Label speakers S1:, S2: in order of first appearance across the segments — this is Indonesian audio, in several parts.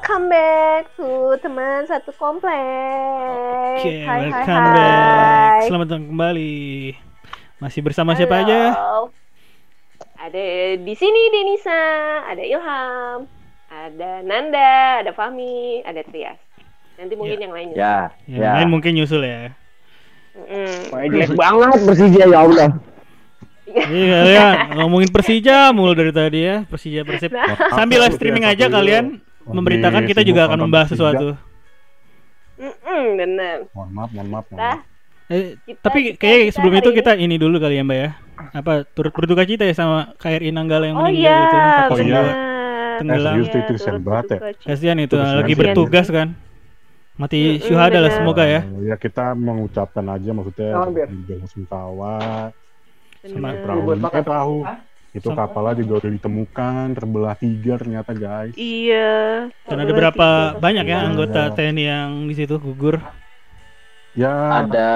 S1: Welcome back to teman satu komplek.
S2: Oke,
S1: hai, hai,
S2: welcome
S1: hai.
S2: back. Selamat datang kembali. Masih bersama siapa
S1: Halo.
S2: aja?
S1: Ada di sini Denisa, ada Ilham, ada Nanda, ada Fahmi, ada Trias. Nanti mungkin yang lainnya.
S3: Ya,
S2: Yang
S3: ya.
S2: lain mungkin nyusul ya.
S3: Wah, jelek banget Persija ya Allah.
S2: Iya kalian ngomongin Persija mulu dari tadi ya. Persija Persib.
S1: Nah.
S2: Sambil live streaming aja kalian memberitakan kita juga akan membahas sesuatu.
S1: Mm-mm, bener.
S4: Mohon maaf, mohon maaf. mohon
S1: Nah,
S4: maaf.
S2: Eh,
S1: Kita-
S2: tapi
S1: kita-
S2: kayak
S1: kita
S2: sebelum itu kita ini dulu kali ya Mbak ya. Apa turut berduka cita ya sama KRI Nanggala yang
S1: oh
S2: meninggal
S1: iya,
S2: gitu.
S4: Oh, iya.
S1: benar.
S2: tenggelam.
S4: Eh, itu
S1: Iya, turut
S4: banget ya.
S2: Kasihan itu
S4: Terus
S2: lagi
S4: kasihan.
S2: bertugas kan. Mati
S1: Mm-mm,
S2: syuhada lah
S1: benar.
S2: semoga ya.
S4: Eh, ya kita mengucapkan aja maksudnya bela sungkawa
S2: Sama
S4: perahu eh, perahu itu
S2: Sama-
S4: kapalnya juga udah ditemukan terbelah tiga ternyata guys
S1: Iya.
S2: Dan ada berapa
S1: tiga,
S2: banyak ya
S1: tiga.
S2: anggota
S4: Iya.
S2: TNI yang di situ gugur?
S4: ya
S3: Ada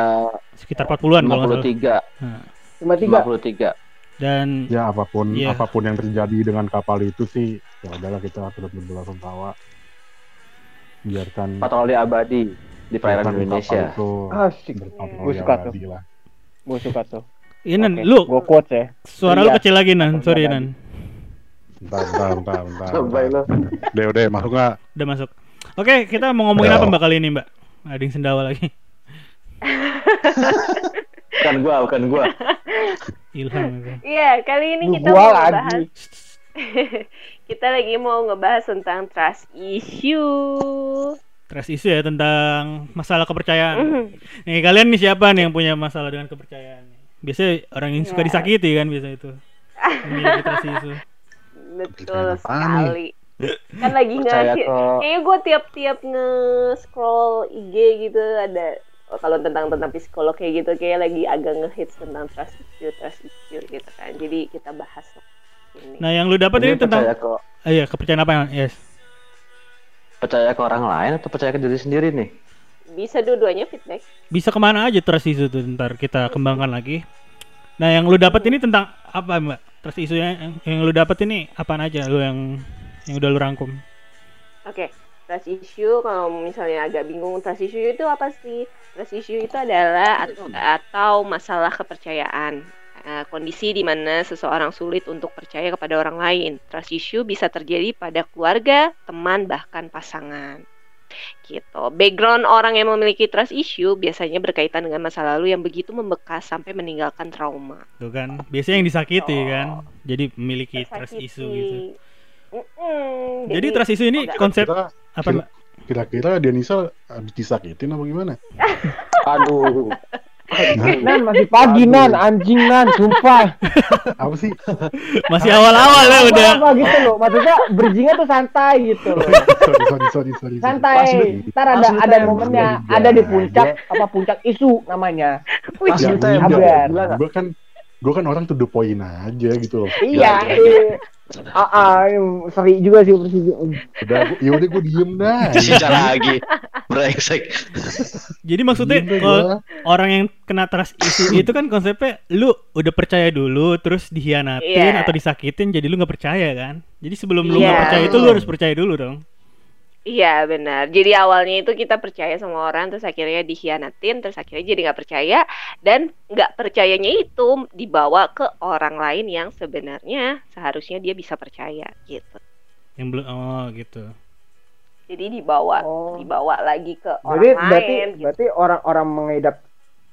S2: Sekitar 40-an kalau nggak salah.
S3: 53,
S2: Nah,
S3: cuma 53.
S2: dan
S4: ya apa pun
S2: Iya.
S4: apa pun yang terjadi dengan kapal itu sih ya adalah kita turut berbela sungkawa biarkan
S3: Patroli abadi di perairan Indonesia.
S5: Asik. suka tuh.
S4: abadi lah.
S5: Gue suka tuh.
S2: Ini Nan,
S5: Oke,
S2: lu
S5: Gue quotes ya.
S2: suara lu
S5: Iya.
S2: kecil lagi Nan, sorry. Nan.
S4: bentar bentar bentar bentar, bentar.
S3: lo.
S4: udah udah masuk nggak
S2: Udah masuk. Oke, kita mau ngomongin apa Mbak kali ini, Mbak? Ada yang sendawa lagi.
S3: Bukan gua, bukan gua.
S2: Ilham itu.
S1: Iya, kali ini
S5: Lu
S1: kita
S5: gua
S1: mau
S5: lagi.
S1: ngebahas kita lagi mau ngebahas tentang trust issue.
S2: Trust isu ya tentang masalah kepercayaan.
S1: Mhm.
S2: Nih, kalian nih siapa nih yang punya masalah dengan kepercayaan? Biasanya orang yang suka
S1: Ya.
S2: disakiti kan biasa itu. Memiliki trust isu.
S1: Betul sekali. Kan lagi nge
S3: kok.
S1: Kayaknya gue tiap-tiap nge-scroll IG gitu ada oh, kalau tentang tentang psikolog kayak gitu kayak lagi agak ngehits tentang trust issue, trust issue gitu kan. Jadi kita bahas ini.
S2: Nah, yang lu dapat ini
S3: Ini percaya
S2: tentang
S3: kok
S2: Ah, iya, kepercayaan apa? Yes.
S3: percaya ke orang lain atau percaya ke diri sendiri nih?
S1: Bisa dua-duanya feedback.
S2: Bisa ke mana aja trust isu tuh ntar kita kembangkan lagi. Nah, yang lu dapat ini tentang apa, Mbak? Trust isu yang, yang lu dapat ini apaan aja lu yang yang udah lu rangkum?
S1: Oke, trust issue kalau misalnya agak bingung trust issue itu apa sih? Trust issue itu adalah at- atau masalah kepercayaan. Eh, kondisi di mana seseorang sulit untuk percaya kepada orang lain. Trust issue bisa terjadi pada keluarga, teman, bahkan pasangan. Gitu. Background orang yang memiliki trust issue biasanya berkaitan dengan masa lalu yang begitu membekas sampai meninggalkan trauma.
S2: Tuh kan, biasanya yang disakiti
S1: Oh.
S2: kan. Jadi memiliki trust
S1: Tersakiti.
S2: isu gitu.
S1: Mm-mm.
S2: Jadi trust isu ini
S1: Enggak.
S2: konsep
S4: Kira-
S2: apa, Mbak?
S4: kira-kira Denisa habis disakitin apa gimana
S3: Aduh.
S5: Nan masih pagi nan, anjing nan, sumpah.
S4: apa sih
S2: Masih awal-awal ya udah.
S5: Apa gitu loh, maksudnya bridgingnya tuh santai gitu loh.
S4: sorry sorry sorry sorry
S5: Santai. Ntar ada ada momennya,
S4: Iya,
S5: ada di
S4: iya.
S5: puncak apa puncak isu namanya.
S4: Ya.
S3: Gila nggak?
S4: Gue kan gue kan orang to the point aja gitu loh.
S5: Iya.
S3: iya.
S5: iya. Ah, ah, seri juga sih Persija.
S4: Udah, ya udah gue diem dah.
S6: Sisa lagi. Brengsek.
S2: Jadi maksudnya kalau orang yang kena trust isu itu kan konsepnya lu udah percaya dulu terus dihianatin
S1: Iya.
S2: atau disakitin jadi lu nggak percaya kan. Jadi sebelum lu
S1: Iya.
S2: nggak percaya itu lu harus percaya dulu dong.
S1: Iya benar. Jadi awalnya itu kita percaya sama orang, terus akhirnya dikhianatin, terus akhirnya jadi nggak percaya dan nggak percayanya itu dibawa ke orang lain yang sebenarnya seharusnya dia bisa percaya gitu.
S2: Yang belum oh gitu.
S1: Jadi dibawa,
S5: Oh.
S1: dibawa lagi ke
S5: Jadi
S1: orang
S5: berarti
S1: lain. gitu.
S5: berarti orang-orang mengidap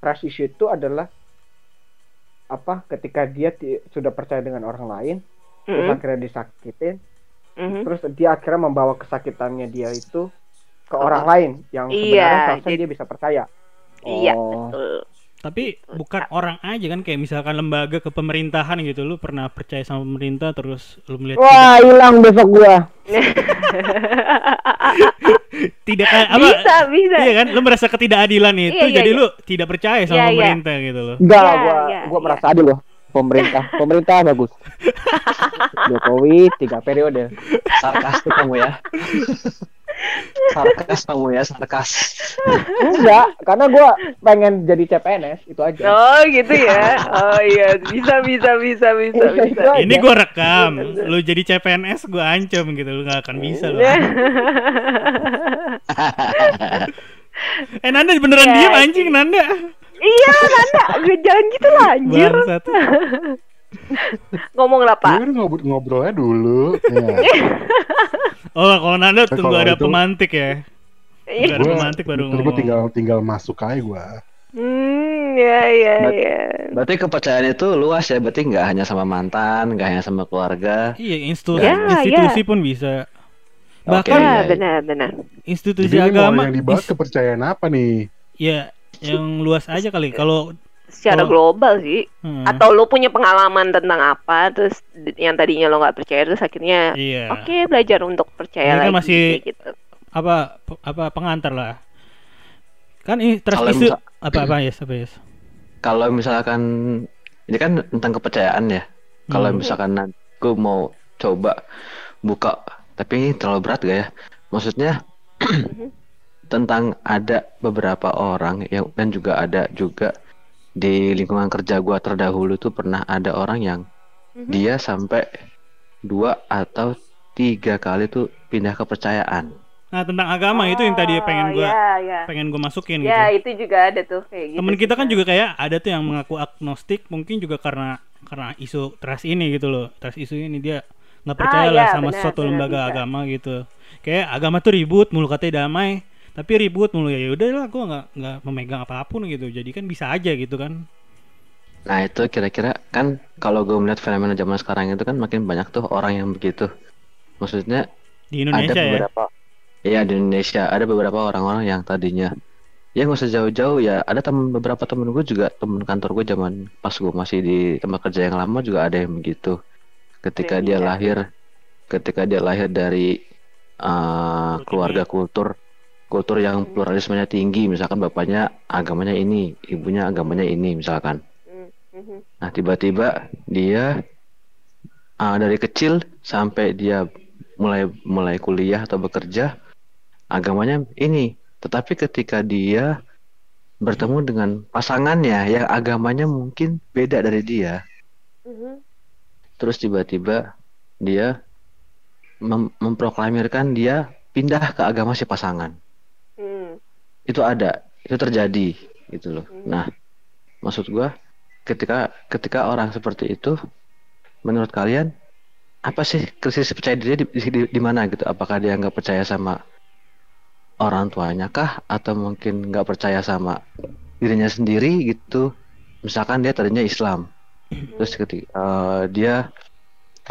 S5: trust issue itu adalah apa ketika dia sudah percaya dengan orang lain terus
S1: Mm-mm,
S5: akhirnya disakitin
S1: mhm.
S5: terus dia akhirnya membawa kesakitannya dia itu ke
S1: Oh.
S5: orang lain yang
S1: Iya,
S5: sebenarnya seharusnya
S1: jadi-
S5: dia bisa percaya.
S1: Iya
S5: Oh.
S1: betul.
S2: Tapi bukan orang aja kan kayak misalkan lembaga kepemerintahan gitu lu pernah percaya sama pemerintah terus lu melihat
S5: Wah, hilang besok gua.
S2: tidak, tidak kayak apa
S1: bisa bisa.
S2: Iya kan lu merasa ketidakadilan itu
S1: Iya, iya,
S2: jadi
S1: iya.
S2: lu tidak percaya sama
S1: Iya, iya.
S2: pemerintah gitu loh.
S5: Enggak,
S1: Iya,
S5: gua
S1: iya,
S5: gua
S1: iya.
S5: merasa adil loh. Pemerintah, pemerintah bagus. Jokowi tiga periode.
S6: Sarkastik kamu ya.
S3: Sarkas kamu ya, sarkas.
S5: Enggak, karena gua pengen jadi CPNS itu aja.
S1: Oh gitu ya. Oh iya, bisa bisa bisa bisa
S5: Iya,
S1: bisa.
S2: Ini gua rekam. Lu jadi CPNS gua ancam gitu. Lu gak akan bisa lu.
S1: Iya.
S2: Eh Nanda beneran
S1: Ya,
S2: diem anjing Nanda.
S1: Iya, Nanda, gue jangan gitu lah anjir. Ngomong lah, Pak.
S4: kan ngobrol ngobrolnya dulu. Ya.
S2: Oh kalau Nanda
S4: Tapi
S2: tunggu
S4: kalau
S2: ada
S4: itu-
S2: pemantik ya.
S1: Iya.
S2: Ada pemantik baru
S4: Terus gue
S2: ngomong.
S4: tinggal tinggal masuk aja gue.
S1: Hmm, ya ya
S3: But-
S1: ya.
S3: Berarti kepercayaan itu luas ya, berarti nggak hanya sama mantan, nggak hanya sama keluarga.
S2: Iya institusi,
S1: Ya,
S2: institusi pun bisa. Bahkan
S1: Ya,
S3: iya.
S1: benar benar.
S2: institusi
S4: Jadi
S2: agama
S4: yang dibahas kepercayaan apa nih?
S2: ya yang luas aja kali. Kalau
S1: Secara
S2: Oh.
S1: global sih.
S2: hmm,
S1: Atau lu punya pengalaman tentang apa, terus yang tadinya lo nggak percaya, terus akhirnya
S2: iya.
S1: oke belajar untuk percaya
S2: Ini kan
S1: lagi
S2: masih-
S1: gitu.
S2: Apa apa pengantar lah. Kan ini isu
S3: misal-
S2: apa apa ya apa ya?
S3: Kalau misalkan ini kan tentang kepercayaan ya. Kalau
S2: Hmm.
S3: misalkan aku mau coba buka, tapi ini terlalu berat gak ya? Maksudnya tentang ada beberapa orang yang dan juga ada juga di lingkungan kerja gua terdahulu tuh pernah ada orang yang
S1: Mhm.
S3: dia sampai dua atau tiga kali tuh pindah kepercayaan.
S2: Nah tentang agama itu yang tadi pengen gua
S1: ya, ya.
S2: pengen gua masukin
S1: Ya,
S2: gitu.
S1: itu juga ada tuh kayak gitu.
S2: Temen kita kan juga kayak ada tuh yang mengaku agnostik mungkin juga karena karena isu trust ini gitu loh. Trust isu ini dia nggak percaya
S1: Ah,
S2: lah
S1: ya,
S2: sama
S1: benar,
S2: suatu
S1: benar,
S2: lembaga
S1: bisa.
S2: agama gitu. Kayak agama tuh ribut mulu katanya damai, tapi ribut mulu ya udahlah gua nggak nggak memegang apa pun gitu. Jadi kan bisa aja gitu kan.
S3: Nah itu kira-kira kan kalau gue melihat fenomena zaman sekarang itu kan makin banyak tuh orang yang begitu. Maksudnya
S2: Di Indonesia
S3: ada
S2: ya.
S3: beberapa Iya di Indonesia ada beberapa orang-orang yang tadinya ya nggak usah jauh-jauh ya ada temen beberapa temen gue juga temen kantor gue zaman pas gue masih di tempat kerja yang lama juga ada yang begitu ketika dia
S1: Iya.
S3: lahir ketika dia lahir dari uh, keluarga kultur kultur yang pluralismenya tinggi misalkan bapaknya agamanya ini ibunya agamanya ini misalkan. Nah, tiba-tiba dia ah, dari kecil sampai dia mulai mulai kuliah atau bekerja agamanya ini. Tetapi ketika dia bertemu dengan pasangannya yang agamanya mungkin beda dari dia, terus tiba-tiba dia mem- memproklamirkan dia pindah ke agama si pasangan.
S1: Hmm.
S3: Itu ada, itu terjadi gitu loh.
S1: Mhm.
S3: Nah, maksud gua ketika ketika orang seperti itu menurut kalian apa sih krisis percaya diri di, di, di mana gitu? Apakah dia nggak percaya sama orang tuanya kah atau mungkin nggak percaya sama dirinya sendiri gitu? Misalkan dia tadinya Islam, terus ketika eh, dia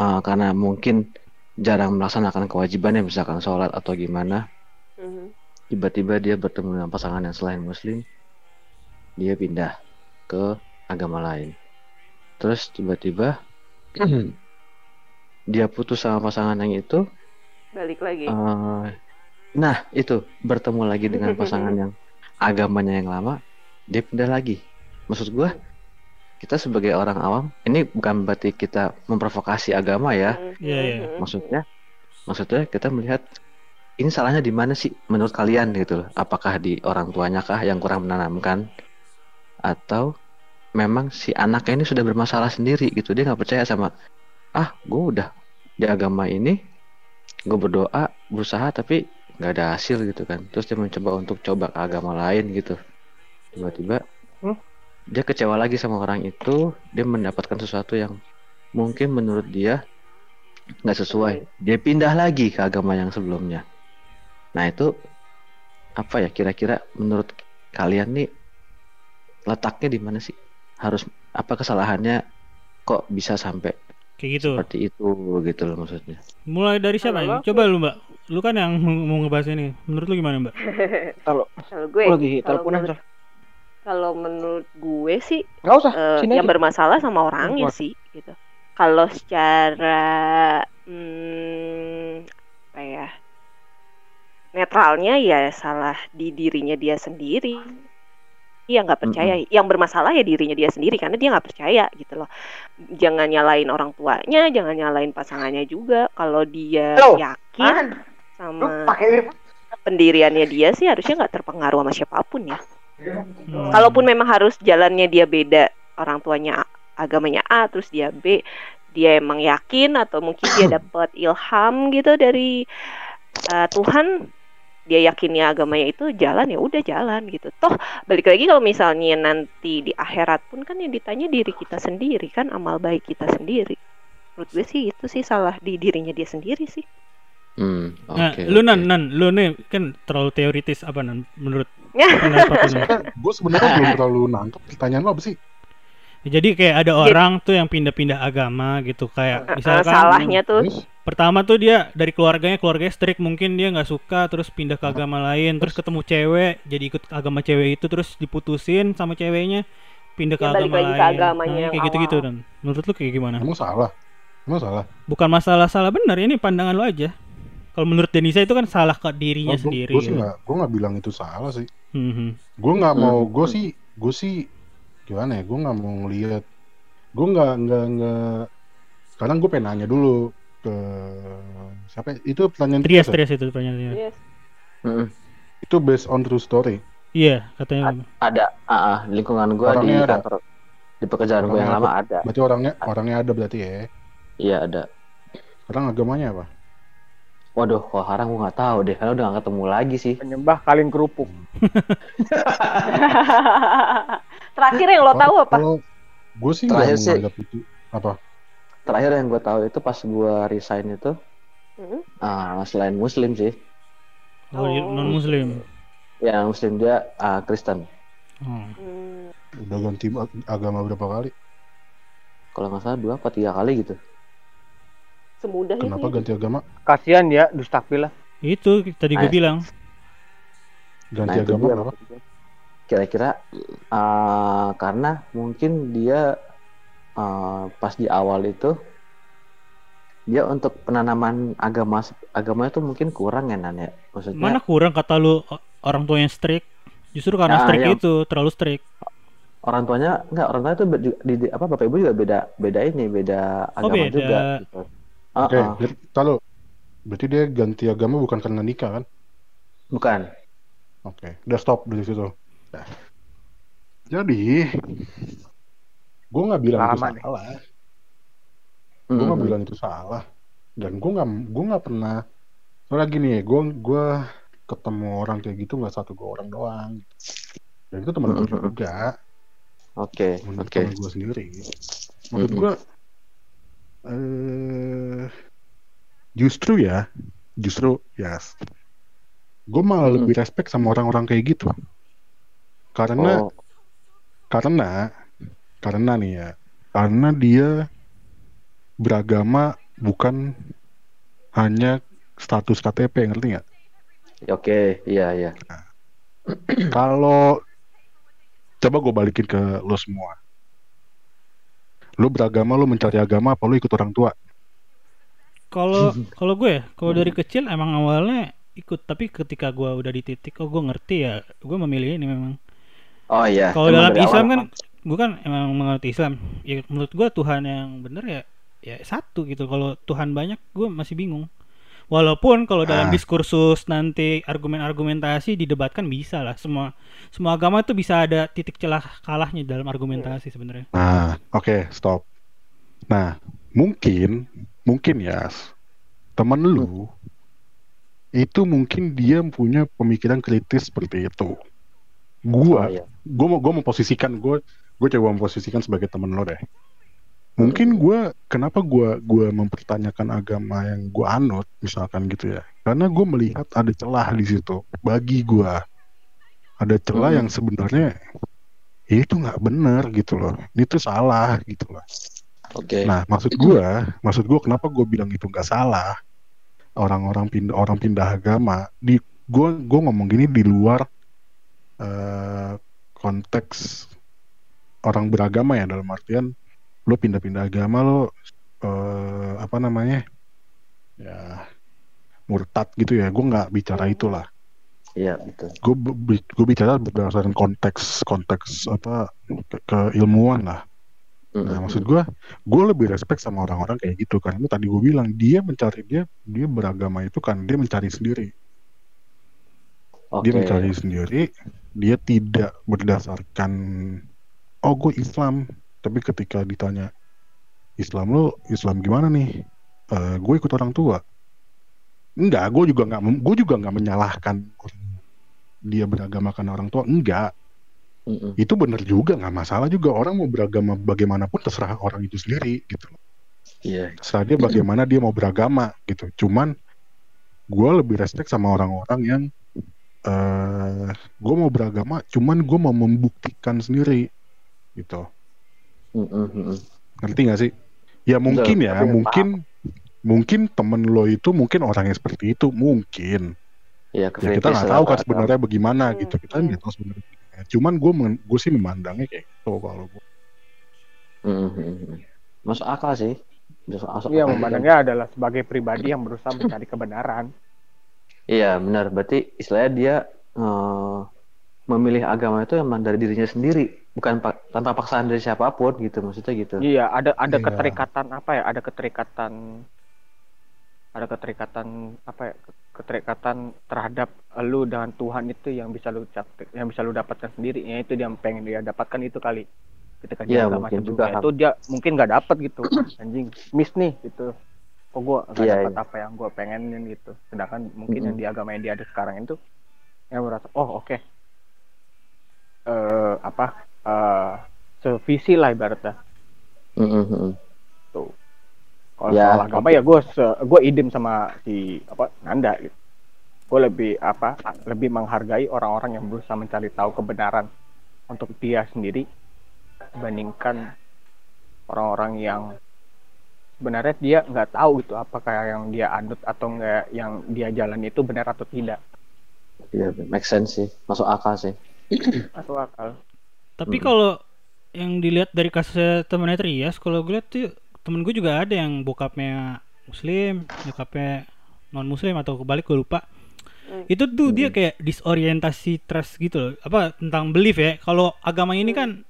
S3: eh, karena mungkin jarang melaksanakan kewajibannya misalkan sholat atau gimana,
S1: Mhm.
S3: Tiba-tiba dia bertemu dengan pasangan yang selain muslim dia pindah ke agama lain terus tiba-tiba dia putus sama pasangan yang itu
S1: Balik lagi.
S3: eh, nah itu bertemu lagi dengan pasangan yang agamanya yang lama dia pindah lagi maksud gua kita sebagai orang awam ini bukan berarti kita memprovokasi agama ya
S1: Mhm.
S2: Iya, iya.
S1: Mhm.
S3: maksudnya maksudnya kita melihat ini salahnya di mana sih menurut kalian gitu loh? Apakah di orang tuanya kah yang kurang menanamkan? Atau memang si anaknya ini sudah bermasalah sendiri gitu? Dia nggak percaya sama ah gue udah di agama ini gue berdoa berusaha tapi nggak ada hasil gitu kan. Terus dia mencoba untuk coba ke agama lain gitu. Tiba-tiba
S5: Hmm?
S3: dia kecewa lagi sama orang itu. Dia mendapatkan sesuatu yang mungkin menurut dia nggak sesuai. Dia pindah lagi ke agama yang sebelumnya nah itu apa ya kira-kira menurut kalian nih letaknya di mana sih harus apa kesalahannya kok bisa sampai
S2: Kayak gitu.
S3: seperti itu gitu loh maksudnya
S2: Mulai dari siapa ini? Coba lu Mbak. Lu kan yang mau ngebahas ini. Menurut lu gimana Mbak?
S5: Kalau
S1: Kalau gue,
S5: lagi
S1: kalau
S5: teleponan
S1: kalau menurut gue sih
S5: Nggak usah, sini
S1: yang
S5: aja.
S1: bermasalah sama orangnya
S5: Kuat.
S1: sih gitu. Kalau secara hmm, apa ya netralnya ya salah di dirinya dia sendiri. Dia nggak percaya. Yang bermasalah ya dirinya dia sendiri karena dia nggak percaya gitu loh. Jangan nyalain orang tuanya, jangan nyalain pasangannya juga. Kalau dia
S5: Halo,
S1: yakin
S5: Man,
S1: sama
S5: pakai
S1: pendiriannya dia sih harusnya nggak terpengaruh sama siapa pun ya.
S2: Hmm.
S1: Kalaupun memang harus jalannya dia beda, orang tuanya A- agamanya A, terus dia B, dia emang yakin atau mungkin dia dapat ilham gitu dari uh, Tuhan, dia yakinnya agamanya itu jalan ya udah jalan gitu. Toh balik lagi kalau misalnya nanti di akhirat pun kan yang ditanya diri kita sendiri kan amal baik kita sendiri. Menurut gue sih itu sih salah di dirinya dia sendiri sih.
S3: Hmm,
S2: Nah,
S3: oke,
S2: lu nan nan lu nih kan terlalu teoritis apa nan menurut pendapat lu, Nan?
S4: gue sebenarnya belum terlalu nangkep pertanyaan lo apa sih?
S2: Jadi kayak ada orang tuh yang pindah-pindah agama gitu kayak
S1: Uh,
S2: misalkan
S1: salahnya tuh
S2: pertama tuh dia dari keluarganya keluarganya strict mungkin dia nggak suka terus pindah ke agama lain terus ketemu cewek jadi ikut agama cewek itu terus diputusin sama ceweknya pindah ke
S1: balik
S2: agama lain
S1: ke agamanya
S2: Nah, kayak gitu-gitu
S1: awal.
S2: dan menurut lu kayak gimana
S4: emang salah? Emang salah?
S2: bukan masalah salah benar ini pandangan lu aja kalau menurut Denisa itu kan salah ke dirinya
S4: Oh,
S2: sendiri
S4: Gue sih nggak, gue nggak bilang itu salah sih.
S2: Mhm.
S4: Gue nggak
S3: Hmm.
S4: mau, gue sih, gue sih gimana ya? Gue nggak mau ngelihat, gue nggak nggak nggak. Sekarang gue pengen nanya dulu ke siapa? Itu pertanyaan
S2: Trias
S4: ya?
S2: Trias itu pertanyaannya
S1: Yes.
S3: Mm-mm.
S4: Itu based on true story.
S2: iya katanya
S3: Ada, ah, ah, lingkungan gua di
S4: Orangnya ada.
S3: kantor, di pekerjaan gua yang
S4: Orangnya
S3: lama ada.
S4: Berarti orangnya orangnya ada berarti ya.
S3: Iya ada.
S4: Sekarang agamanya apa?
S3: Waduh, kalau haram gua nggak tahu deh, karena udah nggak ketemu lagi sih.
S5: Penyembah kalin kerupuk.
S1: Terakhir yang lo tahu apa?
S4: Kalau gue sih
S3: Terakhir sih-
S4: itu apa?
S3: Terakhir yang gua tahu itu pas gua resign itu,
S1: Hmm?
S3: ah, selain Muslim sih,
S2: oh,
S1: Oh.
S2: non muslim
S3: yang Muslim dia ah, Kristen.
S2: oh.
S1: Hmm.
S4: Udah ganti ag- agama berapa kali?
S3: Kalau nggak salah dua apa tiga kali gitu.
S1: Semudah
S4: Kenapa
S1: itu.
S4: ganti agama?
S5: Kasihan ya Dustakfil lah.
S2: itu tadi gue
S3: Ah.
S2: bilang
S4: Ganti
S3: Nah,
S4: agama kenapa?
S3: Kira-kira ah, karena mungkin dia ah, pas di awal itu dia untuk penanaman agama agama itu mungkin kurang ya Nan ya. Maksudnya
S2: mana kurang kata lu orang tua yang strict justru karena
S3: Nah,
S2: strict
S3: yang-
S2: itu terlalu strict
S3: orang tuanya enggak orang tuanya juga- di, di- apa bapak ibu juga beda beda ini beda agama
S2: Oh, beda.
S3: juga gitu. Ah,
S4: Oke,
S3: ah.
S4: jadi kalau berarti dia ganti agama bukan karena nikah kan?
S3: bukan
S4: Oke, udah stop dari situ. Nah. Jadi, gue nggak bilang itu
S5: Lama nih.
S4: salah. Gue nggak
S3: Mm-mm.
S4: bilang itu salah. Dan gue nggak, gue nggak pernah. Soalnya gini, gue gue ketemu orang kayak gitu nggak satu dua orang doang. Dan itu teman gue
S3: Mm-mm.
S4: juga,
S3: oke
S4: menurut
S3: oke
S4: teman gue sendiri. Maksud
S3: Mm-mm.
S4: gue, eh, justru ya, justru yes. Gue malah
S3: Mm-mm.
S4: lebih respect sama orang-orang kayak gitu. Karena
S3: oh.
S4: karena karena nih ya karena dia beragama bukan hanya status KTP ngerti nggak?
S3: Oke iya iya.
S4: Kalau coba gue balikin ke lo semua. Lo beragama lo mencari agama apa lo ikut orang tua?
S2: Kalau kalau gue, kalau dari kecil emang awalnya ikut, tapi ketika gue udah di titik, oh gue ngerti ya, gue memilih ini memang.
S3: Oh iya
S2: Kalau dalam Islam
S3: awal
S2: kan, gue kan emang mengerti Islam. Ya menurut gue Tuhan yang bener ya, ya satu gitu. Kalau Tuhan banyak, gue masih bingung. Walaupun kalau dalam
S4: Ah.
S2: diskursus nanti argumen-argumentasi didebatkan bisa lah. Semua semua agama itu bisa ada titik celah kalahnya dalam argumentasi sebenarnya.
S4: nah oke stop nah mungkin mungkin ya temen lu itu mungkin dia punya pemikiran kritis seperti itu gua
S3: Oh, iya.
S4: Gue mau gue memposisikan gue gue coba memposisikan sebagai temen lo deh. Mungkin gue kenapa gue gua mempertanyakan agama yang gue anut misalkan gitu ya. Karena gue melihat ada celah di situ bagi gue ada celah
S3: Hmm.
S4: yang sebenarnya ya itu nggak benar gitu loh. Ini tuh salah gitu loh.
S3: Oke.
S4: Nah, maksud gua, maksud gua kenapa gua bilang itu nggak salah? Orang-orang pindah orang pindah agama di gua gua ngomong gini di luar eh, konteks orang beragama ya dalam artian lo pindah-pindah agama lo eh, apa namanya? Ya murtad gitu ya. Gua nggak bicara itulah.
S3: iya betul
S4: Gue gue bicara berdasarkan konteks konteks apa ke- keilmuan lah. Nah,
S3: Mm-mm.
S4: maksud gue, gue lebih respect sama orang-orang kayak gitu karena tadi gue bilang dia mencari dia dia beragama itu kan dia mencari sendiri.
S3: Oke.
S4: Dia mencari diri sendiri, dia tidak berdasarkan oh gue Islam, tapi ketika ditanya Islam lo Islam gimana nih? Eh gue ikut orang tua. Enggak, gue juga nggak gue juga nggak menyalahkan dia beragamakan orang tua. Enggak,
S3: Mm-mm.
S4: itu bener juga nggak masalah juga orang mau beragama bagaimanapun terserah orang itu sendiri gitu.
S3: Iya.
S4: Terserah dia bagaimana dia mau beragama gitu. Cuman gue lebih respect sama orang-orang yang eh gue mau beragama, cuman gue mau membuktikan sendiri gitu.
S3: Mm-mm.
S4: Ngerti gak sih? Ya mungkin ya,
S5: tapi
S4: mungkin mungkin temen lo itu mungkin orang yang seperti itu mungkin.
S3: Iya,
S4: Ya kita nggak tahu kan sebenarnya bagaimana gitu. Kita nggak tahu sebenarnya. Cuman gue gue sih memandangnya kayak gitu kalau gue.
S3: Masuk akal sih. Masuk,
S5: Iya, memandangnya adalah sebagai pribadi yang berusaha mencari kebenaran.
S3: Iya, benar. Berarti istilahnya dia eh, memilih agama itu emang dari dirinya sendiri, bukan pa- tanpa paksaan dari siapa pun gitu. Maksudnya gitu.
S5: Iya, ada ada
S4: Iya.
S5: keterikatan apa ya? Ada keterikatan ada keterikatan apa ya? Keterikatan terhadap lu dengan Tuhan itu yang bisa lu capai, yang bisa lu dapatkan sendiri. Ya itu dia yang pengen dia dapatkan itu kali. Ketika dia
S3: Iya,
S5: agama
S3: mungkin juga kan.
S5: itu dia mungkin nggak dapet gitu. Anjing, miss nih gitu. Kok gua nggak
S3: Iya,
S5: dapat
S3: iya.
S5: apa yang gua pengenin gitu. Sedangkan mungkin yang
S3: Mm-mm.
S5: di agama yang dia ada sekarang itu yang merasa oh oke. Eh apa? eh sevisi lah ibaratnya.
S3: Mm-mm, mm-mm.
S5: tuh kalau
S3: Ya,
S5: soal agama ya gue gue idem sama si apa Nanda gitu gue lebih apa lebih menghargai orang-orang yang berusaha mencari tahu kebenaran untuk dia sendiri dibandingkan orang-orang yang sebenarnya dia nggak tahu gitu apakah yang dia anut atau enggak yang dia jalan itu benar atau tidak
S3: Iya, make sense sih. Masuk akal sih.
S5: masuk akal
S2: Tapi
S3: Mm.
S2: kalau yang dilihat dari kasusnya temennya Trias, kalau gue lihat tuh temen gue juga ada yang bokapnya muslim, nyokapnya non muslim atau kebalik gue lupa.
S1: Hmm.
S2: Itu tuh dia kayak disorientasi trust gitu loh. Apa tentang belief ya. Kalau agama ini kan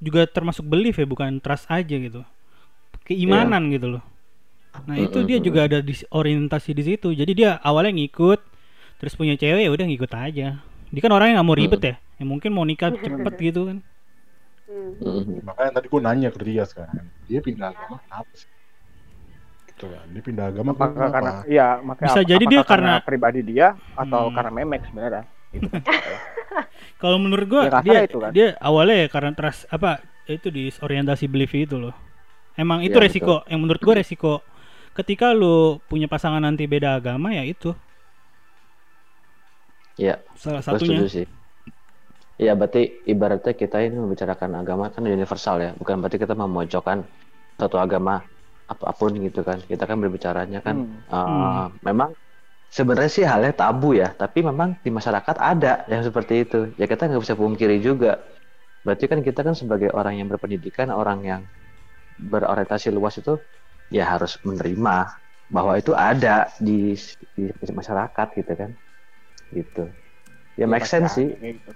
S2: juga termasuk belief ya, bukan trust aja gitu. Keimanan gitu loh. Nah, itu dia juga ada disorientasi di situ. Jadi dia awalnya ngikut terus punya cewek ya udah ngikut aja. Dia kan orang yang nggak mau ribet ya. Yang mungkin mau nikah cepet gitu kan.
S1: Hmm.
S4: Makanya tadi gue nanya ke dia sekarang, dia pindah agama kenapa sih? Gitu kan, dia pindah agama
S5: apakah
S4: kenapa?
S5: karena ya makanya
S2: Bisa
S5: ap-
S2: jadi dia karena-
S5: pribadi dia atau
S2: Hmm.
S5: karena memek sebenarnya gitu.
S2: Kalau menurut gua
S5: Ya,
S2: dia
S5: itu kan.
S2: dia awalnya ya karena trust apa itu disorientasi belief itu loh. Emang itu
S3: Iya,
S2: resiko yang menurut gua resiko ketika lu punya pasangan nanti beda agama ya itu
S3: Iya,
S2: salah
S3: gue
S2: satunya.
S3: sih. Iya, berarti ibaratnya kita ini membicarakan agama kan universal ya, bukan berarti kita memojokkan satu agama apa pun gitu kan. Kita kan berbicaranya kan
S5: Hmm.
S3: eh,
S2: Hmm.
S3: memang sebenarnya sih halnya tabu ya, tapi memang di masyarakat ada yang seperti itu. Ya kita nggak bisa pungkiri juga. Berarti kan kita kan sebagai orang yang berpendidikan, orang yang berorientasi luas itu ya harus menerima bahwa itu ada di, di masyarakat gitu kan. Gitu. Ya make sense sih
S5: Gitu.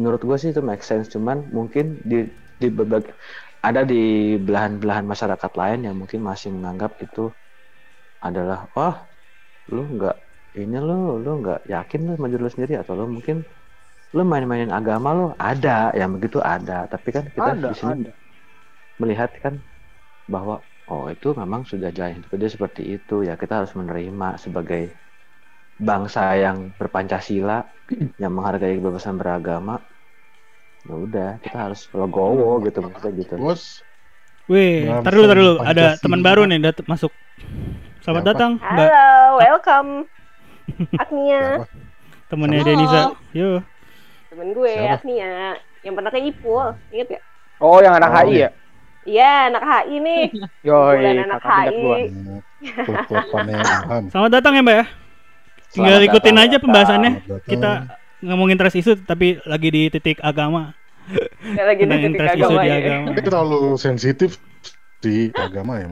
S3: menurut gue sih itu make sense cuman mungkin di di berbagai ada di belahan-belahan masyarakat lain yang mungkin masih menganggap itu adalah wah lu nggak ini lu lu nggak yakin lu diri lu sendiri atau lu mungkin lu main-mainin agama lu ada yang begitu ada tapi kan kita
S5: ada
S3: di sini
S5: ada
S3: melihat kan bahwa oh itu memang sudah jalan hidup dia seperti itu ya kita harus menerima sebagai bangsa yang berpancasila yang menghargai kebebasan beragama ya udah kita harus legowo gitu maksudnya gitu
S4: Bos,
S2: Wih, tar dulu, tar dulu. Ada teman baru nih dat masuk. Selamat
S4: Siapa?
S2: datang, Mbak.
S1: Halo, welcome. Agnia?
S2: Temennya
S1: Halo.
S2: Denisa. Yo.
S1: temen gue
S4: Siapa?
S1: Agnia, yang pernah ke Ipul, inget ya?
S5: oh yang anak
S4: Oh,
S5: HI ya
S1: Iya, anak HI nih.
S5: yoi
S1: Bulan anak HI.
S2: Selamat datang ya, Mbak ya. Tinggal
S3: Selamat
S2: ikutin
S3: datang,
S2: aja pembahasannya.
S4: Datang.
S2: Kita ngomongin trust isu tapi lagi di titik agama.
S1: Yang lagi
S2: Tentang
S1: di titik
S2: trust isu
S1: agama
S2: di
S1: ya.
S2: agama.
S4: Ini terlalu sensitif di agama ya.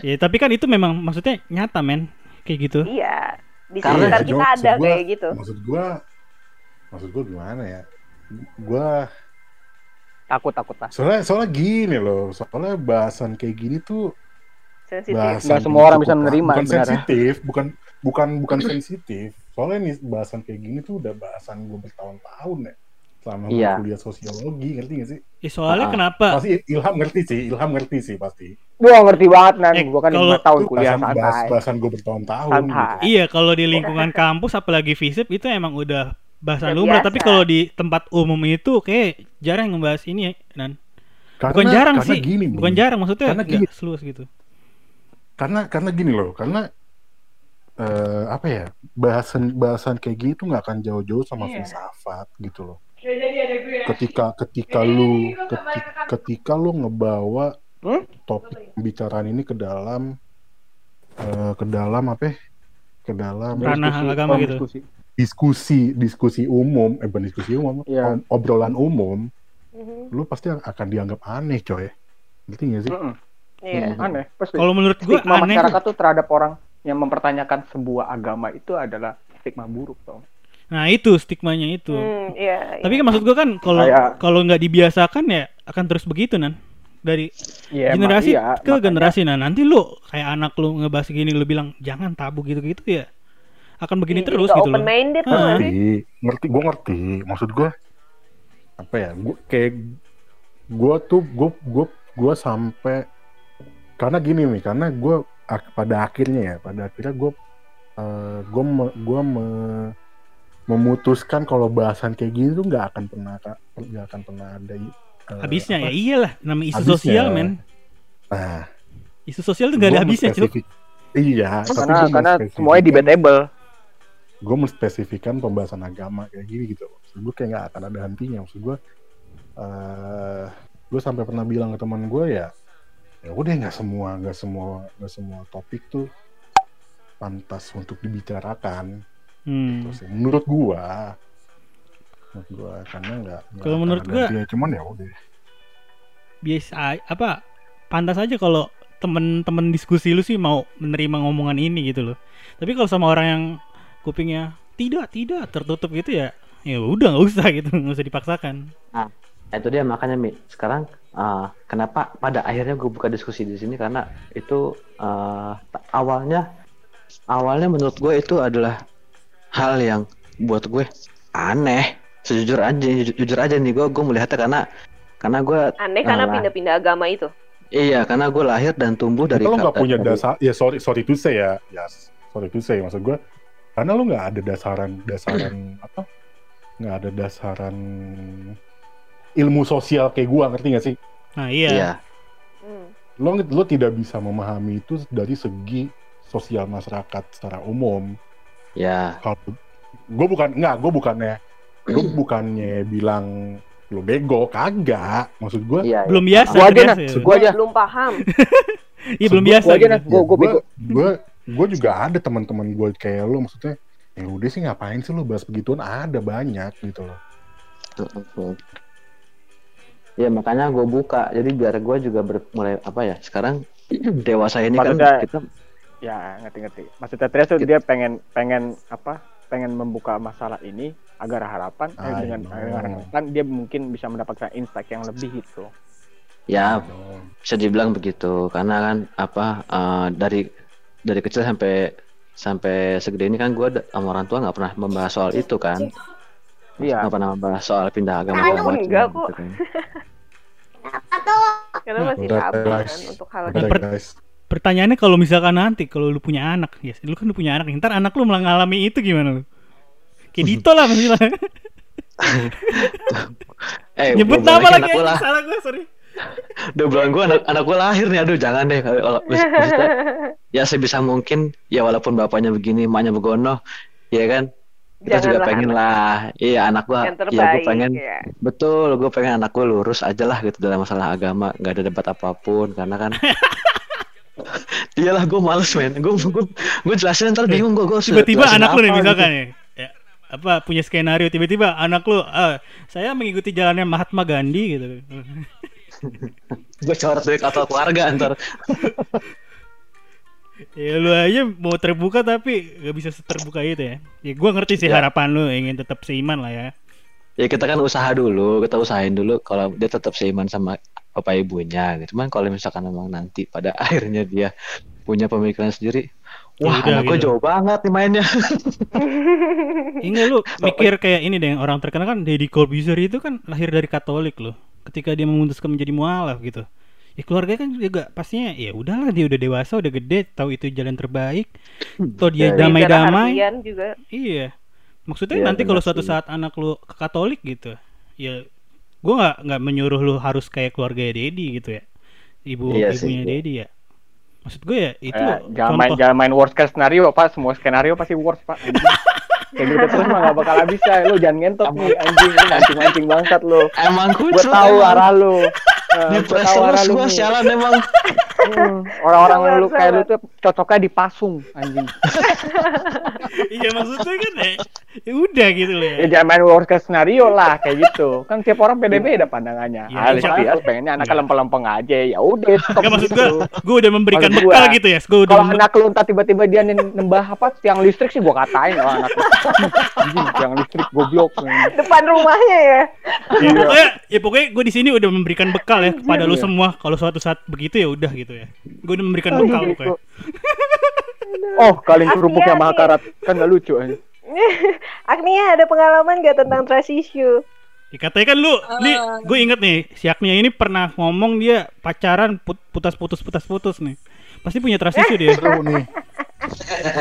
S2: Ya, tapi kan itu memang maksudnya nyata, men. Kayak gitu.
S1: Iya, di
S3: Karena-
S1: sekitar
S4: Iya,
S1: kita ada
S4: gua-
S1: kayak gitu.
S4: Maksud gua, maksud gua gimana ya? Gua
S5: takut takut lah
S4: soalnya soalnya gini loh, soalnya bahasan kayak gini tuh
S1: Sensitif.
S4: bahasan
S5: Nggak semua orang bisa menerima
S4: Bukan
S5: sebenarnya.
S4: sensitif, bukan bukan bukan sensitif. soalnya nih bahasan kayak gini tuh udah bahasan gue bertahun-tahun ya selama gue
S3: Iya.
S4: kuliah sosiologi ngerti gak sih
S2: Eh, soalnya
S3: Ah.
S2: kenapa?
S4: pasti Ilham ngerti sih Ilham ngerti sih pasti
S5: Gua ngerti banget nan,
S2: Eh,
S5: gua kan
S2: kalau-
S5: lima tahun kuliah
S4: bahasan, bahas-
S5: santai.
S4: bahasan gue bertahun-tahun gitu.
S2: Iya, kalau di lingkungan kampus apalagi FISIP itu emang udah bahasan
S1: Udah
S2: lumrah, tapi kalau di tempat umum itu kayak jarang yang ngebahas ini ya, Nan.
S4: Karena,
S2: Bukan jarang
S4: karena
S2: sih.
S4: gini,
S2: Bukan jarang maksudnya
S4: Karena gini.
S2: seluas gitu.
S4: karena karena gini loh karena eh, apa ya bahasan bahasan kayak gini tuh nggak akan jauh-jauh sama filsafat gitu loh ketika ketika lu ketika, ketika lu ngebawa
S5: Hmm?
S4: topik pembicaraan ini ke dalam eh, ke dalam apa ya? ke dalam
S2: Ranah
S5: Diskusi,
S2: agama gitu.
S5: diskusi.
S4: Diskusi diskusi umum eh bukan diskusi umum ob- obrolan umum
S1: Mhm.
S4: lu pasti akan dianggap aneh coy ngerti gak sih
S5: Mm-mm.
S1: Iya.
S5: Aneh, pasti.
S2: Kalau menurut gua
S5: stigma
S2: aneh
S5: masyarakat tuh terhadap orang yang mempertanyakan sebuah agama itu adalah stigma buruk tau.
S2: Nah, itu stigmanya itu.
S1: Hmm, iya.
S2: Tapi
S1: iya.
S2: kan maksud gua kan kalau
S5: Kayak-
S2: kalau nggak dibiasakan ya akan terus begitu nan dari
S5: emang
S2: generasi
S5: iya,
S2: ke
S5: makanya-
S2: generasi nah nanti lu kayak anak lu ngebahas gini lu bilang jangan tabu gitu-gitu ya akan begini
S1: Jadi
S2: terus
S1: nggak
S2: gitu loh.
S1: open minded sih?
S4: ngerti ngerti gue ngerti. Maksud gue apa ya gue kayak gue tuh gue gue gue sampai karena gini nih karena gue ak- pada akhirnya ya pada akhirnya gue gue gue memutuskan kalau bahasan kayak gini tuh nggak akan pernah nggak akan pernah ada eh,
S2: habisnya
S4: apa,
S2: ya iyalah nama isu
S4: Habisnya.
S2: sosial men.
S4: Nah.
S2: Isu sosial tuh gak ada habisnya cuy
S4: iya tapi
S5: karena karena semuanya debatable.
S4: Gue menspesifikkan pembahasan agama kayak gini gitu maksud gue kayak nggak akan ada hentinya. Maksud gue eh gue sampai pernah bilang ke teman gue ya ya udah nggak semua nggak semua nggak semua topik tuh pantas untuk dibicarakan.
S2: Hmm.
S4: Ya, menurut gue menurut gue karena nggak
S2: Kalau menurut gua-
S4: hentinya. cuman ya udah.
S2: Biasa apa pantas aja kalau temen-temen diskusi lu sih mau menerima ngomongan ini gitu loh. Tapi kalau sama orang yang kupingnya tidak tidak tertutup gitu ya ya udah nggak usah gitu nggak usah dipaksakan
S3: Nah, itu dia makanya Mi. Sekarang uh, kenapa pada akhirnya gue buka diskusi di sini karena itu uh, awalnya awalnya menurut gue itu adalah hal yang buat gue aneh. Sejujur aja, jujur, jujur aja nih gue gue melihatnya karena karena gue
S1: Aneh karena
S3: Alah.
S1: pindah-pindah agama itu.
S3: iya karena gue lahir dan tumbuh dari
S4: kalau nggak punya dasar ya sorry sorry to say ya ya sorry to say maksud gue karena lu nggak ada dasaran dasaran apa nggak ada dasaran ilmu sosial kayak gua ngerti gak sih
S2: nah iya,
S3: Iya,
S1: Hmm.
S4: lo lo tidak bisa memahami itu dari segi sosial masyarakat secara umum
S3: ya,
S4: kalau gue bukan nggak gue bukannya gue bukannya bilang lo bego kagak maksud gue
S3: iya.
S2: belum
S3: iya.
S2: biasa
S5: Gua aja,
S2: terbiasa
S5: Nat.
S2: ya.
S5: Gua aja.
S1: Belum paham.
S2: iya belum
S4: Gua-
S2: biasa
S5: gua aja,
S2: gitu.
S5: Gua- gua bego.
S4: gue gue juga ada teman-teman gue kayak lo maksudnya ya udah sih ngapain sih lo bahas begituan ada banyak gitu loh.
S3: Ya makanya gue buka, jadi biar gue juga ber- mulai apa ya sekarang dewasa ini kan
S5: Maksudnya-
S3: kita
S5: Ya, ngerti-ngerti. Maksudnya Trias tuh dia pengen pengen apa? Pengen membuka masalah ini agar harapan eh, dengan harapan dia mungkin bisa mendapatkan insight yang lebih gitu.
S3: ya bisa dibilang begitu karena kan apa eh, dari dari kecil sampai sampai segede ini kan gue sama orang tua nggak pernah membahas soal itu kan.
S5: Iya.
S3: nggak pernah membahas soal pindah agama macam
S1: enggak kok.
S3: gitu kan.
S1: Karena masih
S4: Udah,
S1: tabu
S4: guys.
S1: kan untuk hal
S4: Udah,
S2: per-
S4: guys.
S2: Pertanyaannya kalau misalkan nanti kalau lu punya anak ya lu kan lu punya anak. Ntar anak lu malah ngalami itu gimana lu? Kayak Dito lah lah
S3: eh
S2: nyebut nama lagi salah gue sorry
S3: dua bulan gue anak anak gue lahir nih. Aduh jangan deh. Kalau maksud- maksudnya ya sebisa mungkin ya walaupun bapaknya begini emaknya begono ya kan? Kita juga
S1: Janganlah
S3: pengen
S1: anak.
S3: lah. Iya anak gua
S1: yang
S3: ya gue pengen
S1: ya.
S3: betul gue pengen anak gue lurus aja lah gitu dalam masalah agama. Nggak ada debat apa pun karena kan iyalah gue males men. Gue gue gue jelasin ntar bingung gue gue
S2: tiba-tiba anak lu nih misalkan ya, ya apa punya skenario tiba-tiba anak lu ah, saya mengikuti jalannya Mahatma Gandhi gitu
S3: gue coret dari kantor keluarga ntar.
S2: Ya lu aja mau terbuka tapi gak bisa seterbuka itu ya. Ya gue ngerti sih
S3: Ya.
S2: harapan lu ingin tetap seiman lah ya.
S3: Ya kita kan usaha dulu kita usahain dulu kalau dia tetap seiman sama bapak ibunya gitu. Cuman kalau misalkan memang nanti pada akhirnya dia punya pemikiran sendiri Wah,
S2: udah
S3: anak gue
S2: gitu.
S3: jauh banget nih mainnya.
S2: Enggak lu mikir kayak ini deh orang terkenal kan Deddy Corbuzier itu kan lahir dari Katolik loh. Ketika dia memutuskan menjadi mualaf gitu. Ya keluarga kan juga pastinya ya udahlah dia udah dewasa udah gede tahu itu jalan terbaik. Toh dia
S3: Ya, ya.
S2: damai-damai.
S1: Juga
S2: Iya. Maksudnya
S3: Iya,
S2: nanti kalau suatu saat anak lu ke Katolik gitu, ya gua nggak nggak menyuruh lu harus kayak keluarga Dedi gitu ya, ibu
S3: Iya sih,
S2: ibunya
S3: iya.
S2: Dedi ya. Maksud gue ya itu
S5: Eh, jangan main jangan main worst case scenario pak. Semua skenario pasti worst pak. Anjing. kayak gitu terus mah gak bakal bisa lu jangan ngentot nih anjing. Lu mancing mancing bangsat lu.
S3: Emang
S5: gue tahu arah lu.
S3: Di
S5: arah
S3: terus gue sialan emang.
S5: Orang-orang lu kayak lu tuh cocoknya dipasung anjing
S2: iya maksudnya kan ya, ya udah gitu loh
S5: ya
S2: ya.
S5: jangan main worst case scenario lah kayak gitu kan tiap orang beda-beda pandangannya
S2: Ya,
S5: Diaz
S2: Allah.
S5: pengennya anaknya
S2: Enggak.
S5: lempeng-lempeng aja ya udah stop
S2: Gak maksud
S5: gitu.
S2: gue, gue udah memberikan
S5: Maksud gua,
S2: bekal gitu ya. Gue udah
S5: kalau anak lu entah tiba-tiba dia nembah apa tiang listrik sih gua katain oh anak lu. Anjing, tiang listrik goblok
S1: depan rumahnya ya.
S2: ya, pokoknya, ya pokoknya gue di sini udah memberikan bekal ya kepada lu semua. Kalau suatu saat begitu ya udah gitu ya. Gue udah memberikan
S5: Oh,
S2: bekal pokoknya.
S5: oh kalian kerupuknya
S1: Agnia,
S5: mahakarat kan gak lucu eh.
S1: Agnia ada pengalaman gak tentang trust issue?
S2: Ya, katanya kan lu, nih gue inget nih, si Agnia ini pernah ngomong dia pacaran put- putus-putus putus-putus nih. Pasti punya trust issue dia.
S4: Seru nih.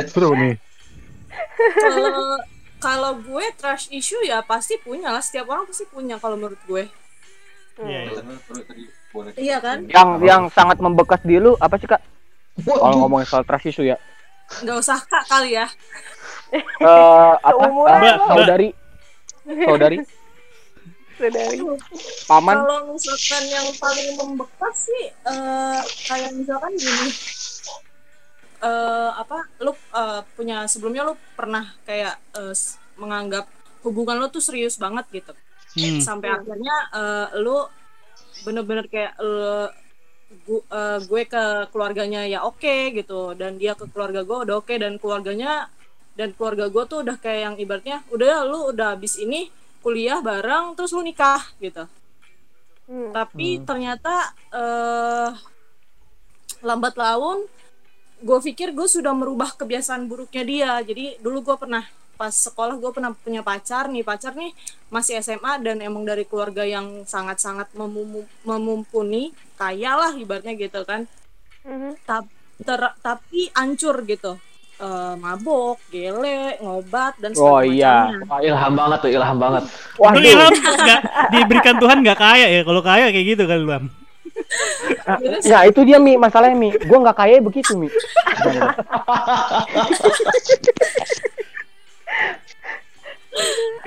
S4: Seru nih.
S7: Kalau kalau gue trash issue ya pasti punya lah setiap orang pasti punya kalau menurut gue
S2: Iya, iya.
S7: iya kan?
S5: yang yang sangat membekas di lu apa sih kak? Kalau ngomongin soal trust issue ya.
S7: Nggak usah kak kali ya.
S5: Eh apa? Eh,
S2: Mbak, Mbak.
S5: saudari saudari.
S1: Saudari.
S5: paman.
S7: Kalau misalkan yang paling membekas sih eh, kayak misalkan gini. Eh apa lu eh, punya sebelumnya lu pernah kayak eh, s- menganggap hubungan lu tuh serius banget gitu.
S2: Hmm.
S7: sampai akhirnya eh, lu bener-bener kayak eh, gu- eh, gue ke keluarganya ya oke gitu. Dan dia ke keluarga gue udah oke. Dan keluarganya dan keluarga gue tuh udah kayak yang ibaratnya udah ya, lu udah habis ini kuliah bareng terus lu nikah gitu.
S1: Hmm.
S7: tapi ternyata eh lambat laun gue pikir gue sudah merubah kebiasaan buruknya dia. Jadi dulu gue pernah pas sekolah gue pernah punya pacar nih pacar nih masih SMA dan emang dari keluarga yang sangat-sangat memum- memumpuni kaya lah ibaratnya gitu kan
S1: Mhm.
S7: Ta- ter- tapi ancur gitu Eh, mabok, gele, ngobat dan
S5: Oh,
S7: segala
S5: iya.
S7: macamnya.
S3: Wah, ilham banget tuh, ilham banget.
S2: Lu
S5: waduh
S2: ilham nggak diberikan Tuhan nggak kaya ya? Kalau kaya kayak gitu kan Bang.
S7: Terus
S5: ya itu dia mi masalahnya mi gue nggak kaya begitu mi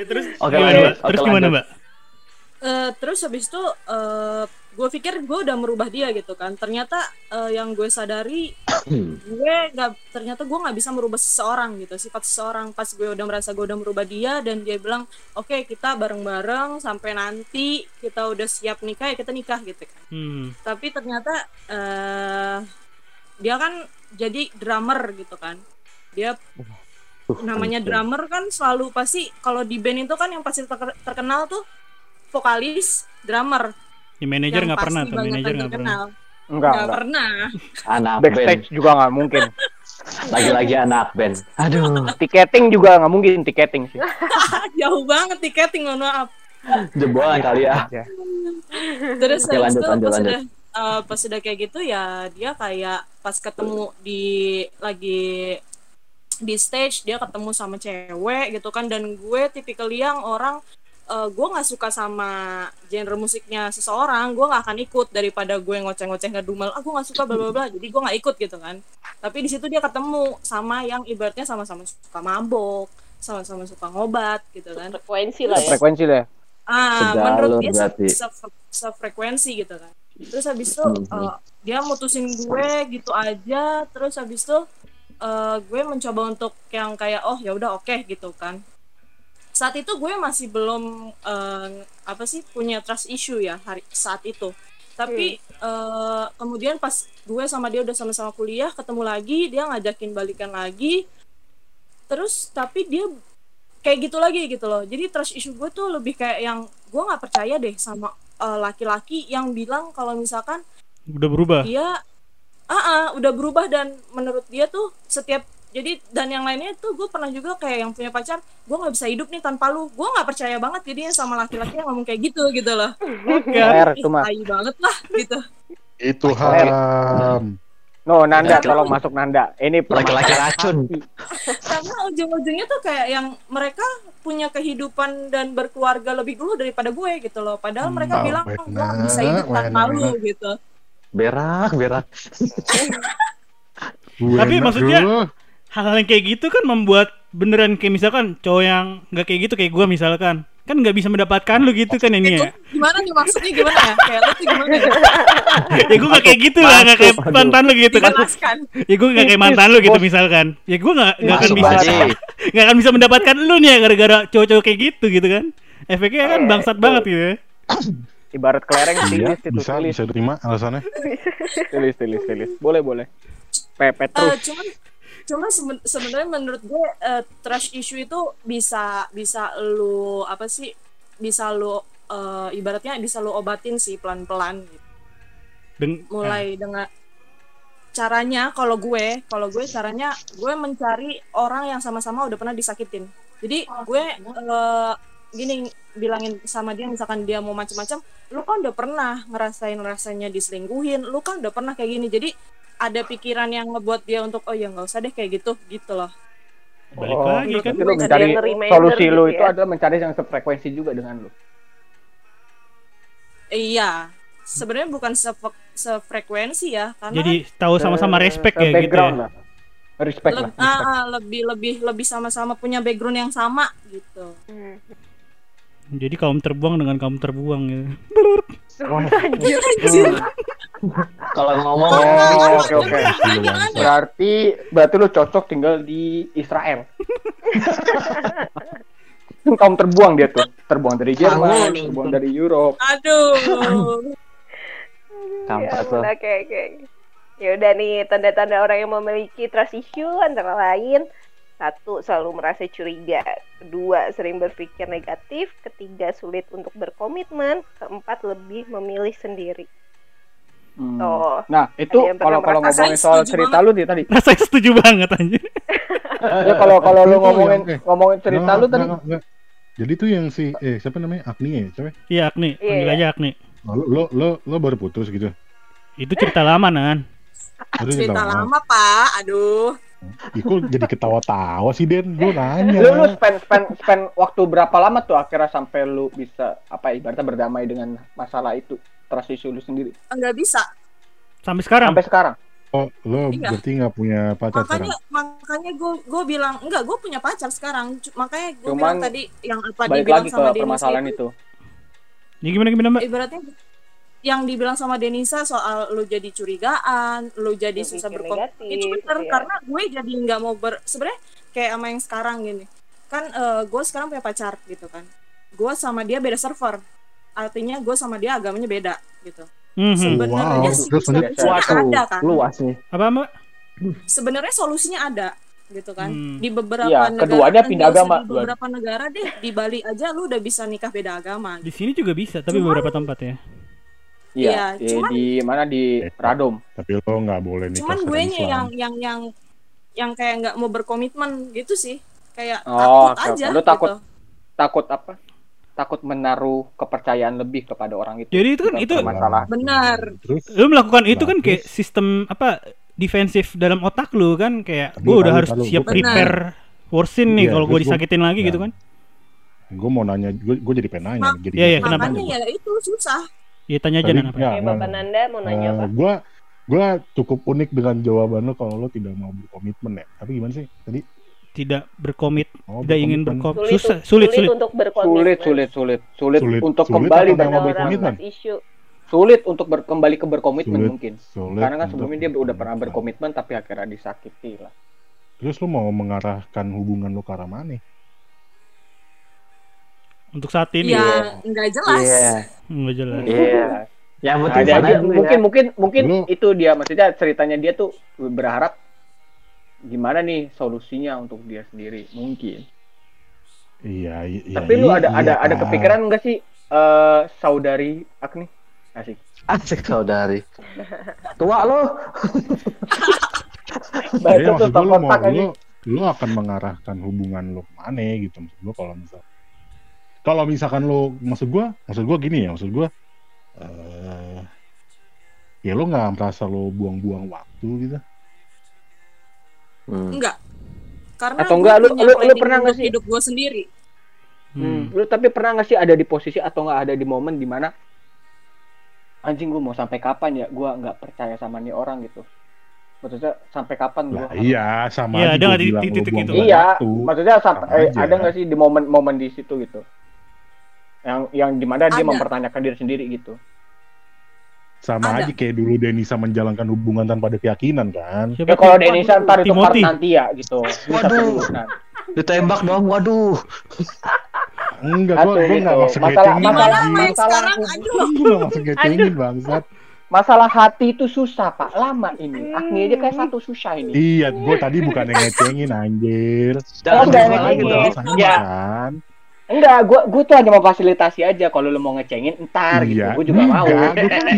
S2: terus
S3: Oke,
S2: gimana,
S3: lanjut.
S2: Mbak? Terus
S3: Oke,
S2: gimana. Mbak?
S7: Eh, terus habis itu eh gue pikir gue udah merubah dia gitu kan ternyata eh, yang gue sadari gue nggak ternyata gue nggak bisa merubah seseorang gitu sifat seseorang pas gue udah merasa gue udah merubah dia dan dia bilang oke kita bareng-bareng sampai nanti kita udah siap nikah ya kita nikah gitu kan
S2: Hmm.
S7: tapi ternyata eh dia kan jadi drummer gitu kan dia namanya drummer kan selalu pasti kalau di band itu kan yang pasti ter- terkenal tuh vokalis drummer
S2: Ya, manajer nggak pernah tuh, manajer nggak pernah.
S5: enggak
S7: nggak
S5: enggak
S7: pernah
S3: Anak band.
S5: backstage juga nggak mungkin
S3: Lagi-lagi anak band. Aduh.
S5: tiketing juga nggak mungkin tiketing sih
S7: jauh banget tiketing mohon maaf
S3: Jebolan kali ya.
S5: Ya.
S7: terus
S3: Oke,
S7: habis
S3: lanjut,
S7: itu
S3: lanjut,
S7: pas
S3: lanjut.
S7: udah eh, pas udah kayak gitu ya dia kayak pas ketemu di lagi di stage dia ketemu sama cewek gitu kan. Dan gue tipikal yang orang eh, gue nggak suka sama genre musiknya seseorang. Gue nggak akan ikut daripada gue ngoceh-ngoceh ngedumel ah gue nggak suka bla bla bla. Jadi gue nggak ikut gitu kan. Tapi di situ dia ketemu sama yang ibaratnya sama-sama suka mabok sama-sama suka ngobat gitu kan.
S1: Frekuensi lah ya.
S5: frekuensi deh
S7: ah
S3: Sejalur
S7: menurut dia
S3: berarti.
S7: se- se- sefrekuensi gitu kan. Terus habis itu eh, dia mutusin gue gitu aja. Terus habis itu eh, gue mencoba untuk yang kayak oh ya udah oke gitu kan. Saat itu gue masih belum eh, apa sih punya trust issue ya hari saat itu. Tapi eh, kemudian pas gue sama dia udah sama-sama kuliah ketemu lagi dia ngajakin balikan lagi. Terus tapi dia kayak gitu lagi gitu loh. Jadi trust issue gue tuh lebih kayak yang gue nggak percaya deh sama laki-laki yang bilang kalau misalkan
S2: Udah berubah.
S7: dia ah ah, udah berubah dan menurut dia tuh setiap jadi dan yang lainnya tuh gue pernah juga kayak yang punya pacar gue nggak bisa hidup nih tanpa lu gue nggak percaya banget jadinya sama laki-laki yang ngomong kayak gitu gitu loh
S5: mah.
S7: tai banget lah gitu
S4: Itu ham.
S5: No, Nanda,
S6: Laki-laki.
S5: tolong masuk Nanda. Ini
S6: Laki-laki racun.
S7: karena ujung-ujungnya tuh kayak yang mereka punya kehidupan dan berkeluarga lebih dulu daripada gue gitu loh padahal
S2: Hmm.
S7: mereka
S4: Oh,
S7: bilang gue
S4: benar,
S7: nggak bisa hidup tanpa lu gitu
S6: Berak, berak.
S2: Tapi maksudnya- hal-hal yang kayak gitu kan membuat beneran kayak misalkan cowok yang nggak kayak gitu kayak gua misalkan kan nggak bisa mendapatkan lu gitu kan ini ya?
S7: gimana nih maksudnya gimana ya? Kayak lu tuh gimana ya
S2: ya gua nggak kayak gitu lah nggak kayak mantan lu gitu kan. Ya gua nggak kayak mantan lu gitu misalkan. Ya gua nggak nggak akan bisa nggak akan bisa mendapatkan lu nih ya gara-gara cowok-cowok kayak gitu gitu kan. Efeknya kan bangsat banget gitu ya
S5: Ibarat kelereng
S4: Iya,
S5: tilis itu
S4: bisa
S5: tilis,
S4: bisa terima alasannya.
S5: tilis, tilis, tilis. Boleh, boleh. Pepet
S7: Eh,
S5: terus.
S7: cuman cuman seben- sebenarnya menurut gue eh, trash issue itu bisa bisa lu apa sih bisa lu eh, ibaratnya bisa lu obatin sih pelan-pelan gitu.
S2: Deng-
S7: mulai dengan caranya kalau gue kalau gue caranya gue mencari orang yang sama-sama udah pernah disakitin jadi gue eh, gini bilangin sama dia misalkan dia mau macam-macam lu kan udah pernah ngerasain rasanya diselingkuhin lu kan udah pernah kayak gini jadi ada pikiran yang ngebuat dia untuk oh ya nggak usah deh kayak gitu gitu loh
S2: balik
S5: Oh,
S2: lagi kan
S5: lu mencari solusi
S1: gitu
S5: lu
S1: ya.
S5: itu adalah mencari yang sefrekuensi juga dengan lu.
S7: iya sebenarnya bukan sefre- sefrekuensi ya karena
S2: jadi tahu sama-sama
S5: Se-
S2: respect ya gitu ya
S5: lah. Respect
S7: leb-
S5: lah. respect.
S7: ah, lebih lebih lebih sama-sama punya background yang sama gitu
S1: Hmm.
S2: Jadi kaum terbuang dengan kaum terbuang ya
S7: Anjir.
S6: Kalau ngomong
S5: Oh, oke oke. Berarti berarti lu cocok tinggal di Israel. Kaum terbuang dia tuh, terbuang dari Jerman, terbuang dari Europe.
S7: Aduh.
S6: Kampret
S1: ya, kayak kayak ya udah nih tanda-tanda orang yang memiliki trust issue antara lain satu selalu merasa curiga kedua sering berpikir negatif ketiga sulit untuk berkomitmen keempat lebih memilih sendiri
S5: Hmm.
S1: Tuh.
S5: Nah, itu kalau kalau ngomongin soal
S7: banget.
S5: cerita lu nih tadi.
S2: rasanya setuju banget anjir
S5: Ya kalau kalau lu ngomongin ngomongin cerita
S4: Nggak,
S5: lu tadi.
S4: nggak, nggak. Jadi tuh yang si eh siapa namanya Agni ya, siapa?
S2: iya Agni panggil
S1: Iya.
S2: aja Agni
S4: Oh, Lo, lo lo lo baru putus gitu.
S2: itu cerita lama nan
S7: Cerita
S4: cerita
S7: lama, Pak. Aduh.
S4: Iku jadi ketawa-tawa sih Den, gue nanya.
S5: Lu, lu spend spend spend waktu berapa lama tuh akhirnya sampai lu bisa apa ibaratnya berdamai dengan masalah itu trust issue lu sendiri
S7: Enggak bisa.
S2: sampai sekarang
S5: sampai sekarang.
S4: Oh, lo
S7: Iya.
S4: berarti nggak punya pacar sekarang?
S7: Makanya makanya gue gue bilang enggak, gue punya pacar sekarang. Makanya gue
S5: Cuman
S7: bilang tadi yang apa
S5: Balik
S7: dibilang
S5: lagi ke
S7: sama Denisa
S5: permasalahan
S7: itu,
S5: itu.
S2: ya gimana gimana mbak
S7: ibaratnya yang dibilang sama Denisa soal lu jadi curigaan, lu jadi susah berkomitmen
S1: negatif,
S7: itu benar
S1: iya.
S7: karena gue jadi nggak mau ber sebenarnya kayak sama yang sekarang gini. Kan eh, gue sekarang punya pacar gitu kan. Gue sama dia beda server. Artinya gue sama dia agamanya beda gitu.
S2: Mhm.
S7: sebenarnya
S4: Wow,
S7: sih solusinya ada kan?
S5: Luas nih.
S2: apa mbak?
S7: Sebenarnya solusinya ada gitu kan.
S2: Hmm.
S7: di beberapa
S5: Iya,
S7: negara
S5: keduanya
S7: kan
S5: pindah agama,
S7: di beberapa negara deh. Di Bali aja lu udah bisa nikah beda agama
S2: di sini juga bisa tapi
S7: Cuman-
S2: beberapa tempat ya
S5: Iya, di,
S7: cuman-
S5: di mana di Radom.
S4: Tapi lo nggak boleh nikah
S7: cuman gue nya yang yang yang yang kayak nggak mau berkomitmen gitu sih kayak
S5: Oh,
S7: takut
S5: oke,
S7: aja.
S5: Lu takut
S7: gitu.
S5: Takut apa? Takut menaruh kepercayaan lebih kepada orang itu.
S2: Jadi itu kan- itu-
S5: masalah.
S7: benar
S4: Terus
S2: lu melakukan itu kan kayak sistem apa defensif dalam otak lu kan kayak gue udah harus
S4: tahu.
S2: siap prepare worsin nih
S4: Iya,
S2: kalau gue
S4: terus gua-
S2: disakitin lagi
S4: ya.
S2: gitu kan
S4: gue mau nanya, gue, gue jadi pengen nanya.
S7: Ma-
S4: jadi
S2: Iya, iya,
S4: pengen
S2: kenapa?
S7: makanya
S4: nanya.
S7: ya itu susah
S2: ya tanya aja
S4: Tadi-
S2: nan apa
S4: ya,
S1: Oke, Bapak
S4: nggak.
S1: Nanda mau nanya apa?
S4: gue gue cukup unik dengan jawaban lo kalau lo tidak mau berkomitmen ya. Tapi gimana sih tadi?
S2: tidak berkomit
S4: Oh,
S2: tidak ingin
S4: berkomitmen.
S2: berkomit susah sulit sulit
S1: untuk berkomitmen.
S5: Sulit, sulit, sulit, sulit,
S4: Sulit,
S5: untuk
S4: sulit
S5: kembali
S1: Orang
S4: berkomitmen?
S5: sulit untuk ber- kembali ke berkomitmen
S4: Sulit.
S5: mungkin.
S4: Sulit
S5: Karena kan sebelumnya dia udah pernah
S4: berkomitmen.
S5: berkomitmen tapi akhirnya disakiti lah.
S4: Terus lo mau mengarahkan hubungan lo ke arah mana?
S2: Untuk saat ini
S7: ya nggak jelas
S6: Iya.
S2: nggak jelas
S6: Iya. Yang
S5: Nah,
S6: penting
S5: dia-
S6: dulu
S5: mungkin
S6: ya.
S5: mungkin mungkin
S4: Lu-
S5: itu dia maksudnya ceritanya dia tuh berharap gimana nih solusinya untuk dia sendiri mungkin.
S4: Iya, iya.
S5: Tapi lu ada
S4: iya,
S5: ada ada
S4: Kak.
S5: kepikiran enggak sih eh saudari Agni? Asik.
S6: Asik saudari. Tua lo.
S5: Baca
S4: Jadi
S5: tuh
S4: maksud gue lu mau
S5: kontak aja.
S4: lu, lu akan mengarahkan hubungan lu ke mana gitu maksud gue kalau misal kalau misalkan lu maksud gue maksud gue gini ya maksud gue eh ya lu nggak merasa lu buang-buang waktu gitu?
S3: Hmm.
S7: enggak karena
S5: Atau enggak, lu- lu- lu
S7: planning
S5: pernah nggak sih?
S7: hidup gue sendiri.
S5: Hmm. Lu tapi pernah nggak sih ada di posisi atau nggak ada di momen di mana anjing gue mau sampai kapan ya? Gue nggak percaya sama nih orang gitu. Maksudnya sampai kapan gue
S4: lah iya sama
S2: Iya, ada di titik itu?
S5: iya maksudnya sampai eh, ada nggak sih di momen-momen di situ gitu yang yang di mana dia
S7: Ada.
S5: mempertanyakan diri sendiri gitu
S4: sama
S7: Ada.
S4: aja kayak dulu Denisa menjalankan hubungan tanpa ada keyakinan kan
S2: Siapa
S5: ya kalau Denisa ntar itu part nanti ya gitu
S3: Waduh. Ditembak dong, waduh.
S4: enggak gua gua nggak
S5: gitu.
S4: masuk
S5: Masalah- masalah- masalah
S7: sekarang
S5: hubungan.
S7: aduh
S4: gua masuk ngecengin bangsat
S5: masalah hati itu susah pak lama ini Agni aja kayak satu susah ini
S4: iya gua tadi bukan ngecengin anjir
S5: Oh,
S3: Jangan gitu
S5: ngecengin.
S4: sama
S5: Ya.
S4: kan
S5: enggak gue gue tuh hanya memfasilitasi aja kalau lu mau ngecengin entar gitu.
S4: Iya,
S5: gue juga mau.
S4: enggak, gua kan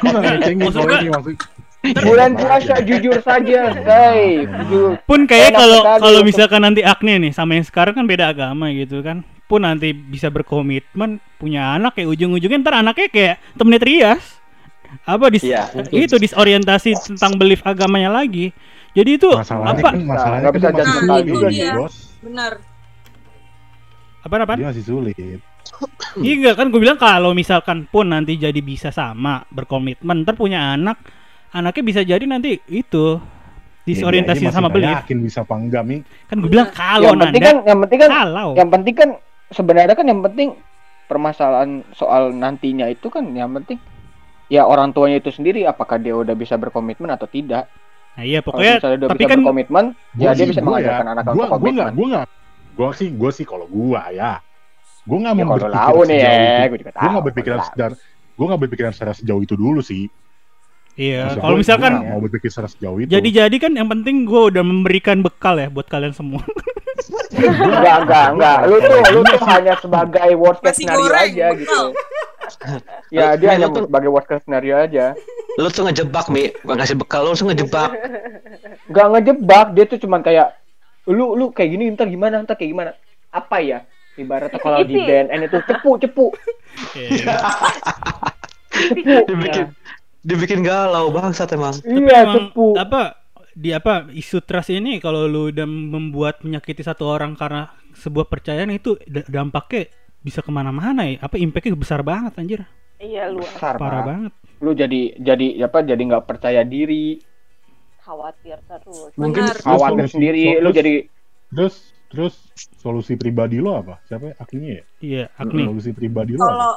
S4: gua nggak ngecengin kalau
S2: gua-
S4: ini maksud
S5: bulan puasa jujur saja guys. Jujur.
S2: Pun kayak kalau kalau misalkan nanti Agne nih sama yang sekarang kan beda agama gitu kan. Pun nanti bisa berkomitmen punya anak kayak ujung-ujungnya ntar anaknya kayak temennya Trias. Apa dis
S3: Iya.
S2: itu disorientasi tentang belief agamanya lagi. Jadi itu
S4: masalahnya
S2: apa?
S4: kan masalahnya kan
S5: bisa
S7: juga dia.
S4: bos.
S7: benar
S2: apa apa
S4: dia masih sulit.
S2: Iya enggak kan gue bilang kalau misalkan pun nanti jadi bisa sama berkomitmen ntar punya anak anaknya bisa jadi nanti itu disorientasi
S4: Ya, dia
S2: sama belief
S4: yakin bisa apa enggak mi?
S2: Kan gue bilang kalau
S5: yang penting
S2: nanda
S5: kan yang penting kan
S2: kalau
S5: yang penting kan sebenarnya kan yang penting permasalahan soal nantinya itu kan yang penting. Ya orang tuanya itu sendiri apakah dia udah bisa berkomitmen atau tidak?
S2: Nah iya pokoknya tapi kan
S5: berkomitmen ya
S4: Gua
S5: dia
S4: sih,
S5: bisa mengajarkan
S4: ya,
S5: anak
S4: gua,
S5: untuk
S4: gua nggak
S5: komitmen.
S4: gua nggak gua sih gua sih kalau gua ya gua nggak
S5: ya
S4: mau
S5: kalau
S4: berpikir
S5: tahu nih
S4: sejauh
S5: ya
S4: itu.
S5: gue juga tahu
S4: gua nggak berpikiran secara gua nggak berpikiran secara sejauh itu dulu sih.
S2: Iya kalau misalkan
S4: mau berpikir secara sejauh itu.
S2: jadi-jadi kan yang penting gue udah memberikan bekal ya buat kalian semua.
S5: Enggak enggak enggak lu tuh lu tuh hanya sebagai worst case scenario
S7: goreng,
S5: aja
S7: bekal.
S5: gitu ya dia hanya
S3: tuh-
S5: sebagai worst case scenario aja.
S3: Lu tuh ngejebak, Mi. Bukan ngasih bekal, lu langsung ngejebak.
S5: nggak ngejebak dia tuh cuman kayak lu lu kayak gini ntar gimana ntar kayak gimana? Apa ya? Ibaratnya kalau di. BNN itu cepu cepu.
S2: Iya.
S3: dibikin dibikin galau bangsat emang.
S5: iya
S2: Emang
S5: cepu.
S2: apa di apa isu trust ini kalau lu udah membuat menyakiti satu orang karena sebuah percayaan itu da- dampaknya bisa ke mana-mana ya? Apa impactnya besar banget anjir?
S1: Iya luas.
S5: besar
S2: parah banget.
S5: Lu jadi jadi apa jadi nggak percaya diri
S1: Khawatir terus.
S3: Mungkin
S7: Benar.
S5: khawatir
S4: solusi-
S5: sendiri lu
S4: terus-
S5: jadi
S4: terus terus solusi pribadi lo apa? Siapa ya? Akni ya?
S2: Iya Agni
S4: solusi pribadi lo
S7: kalau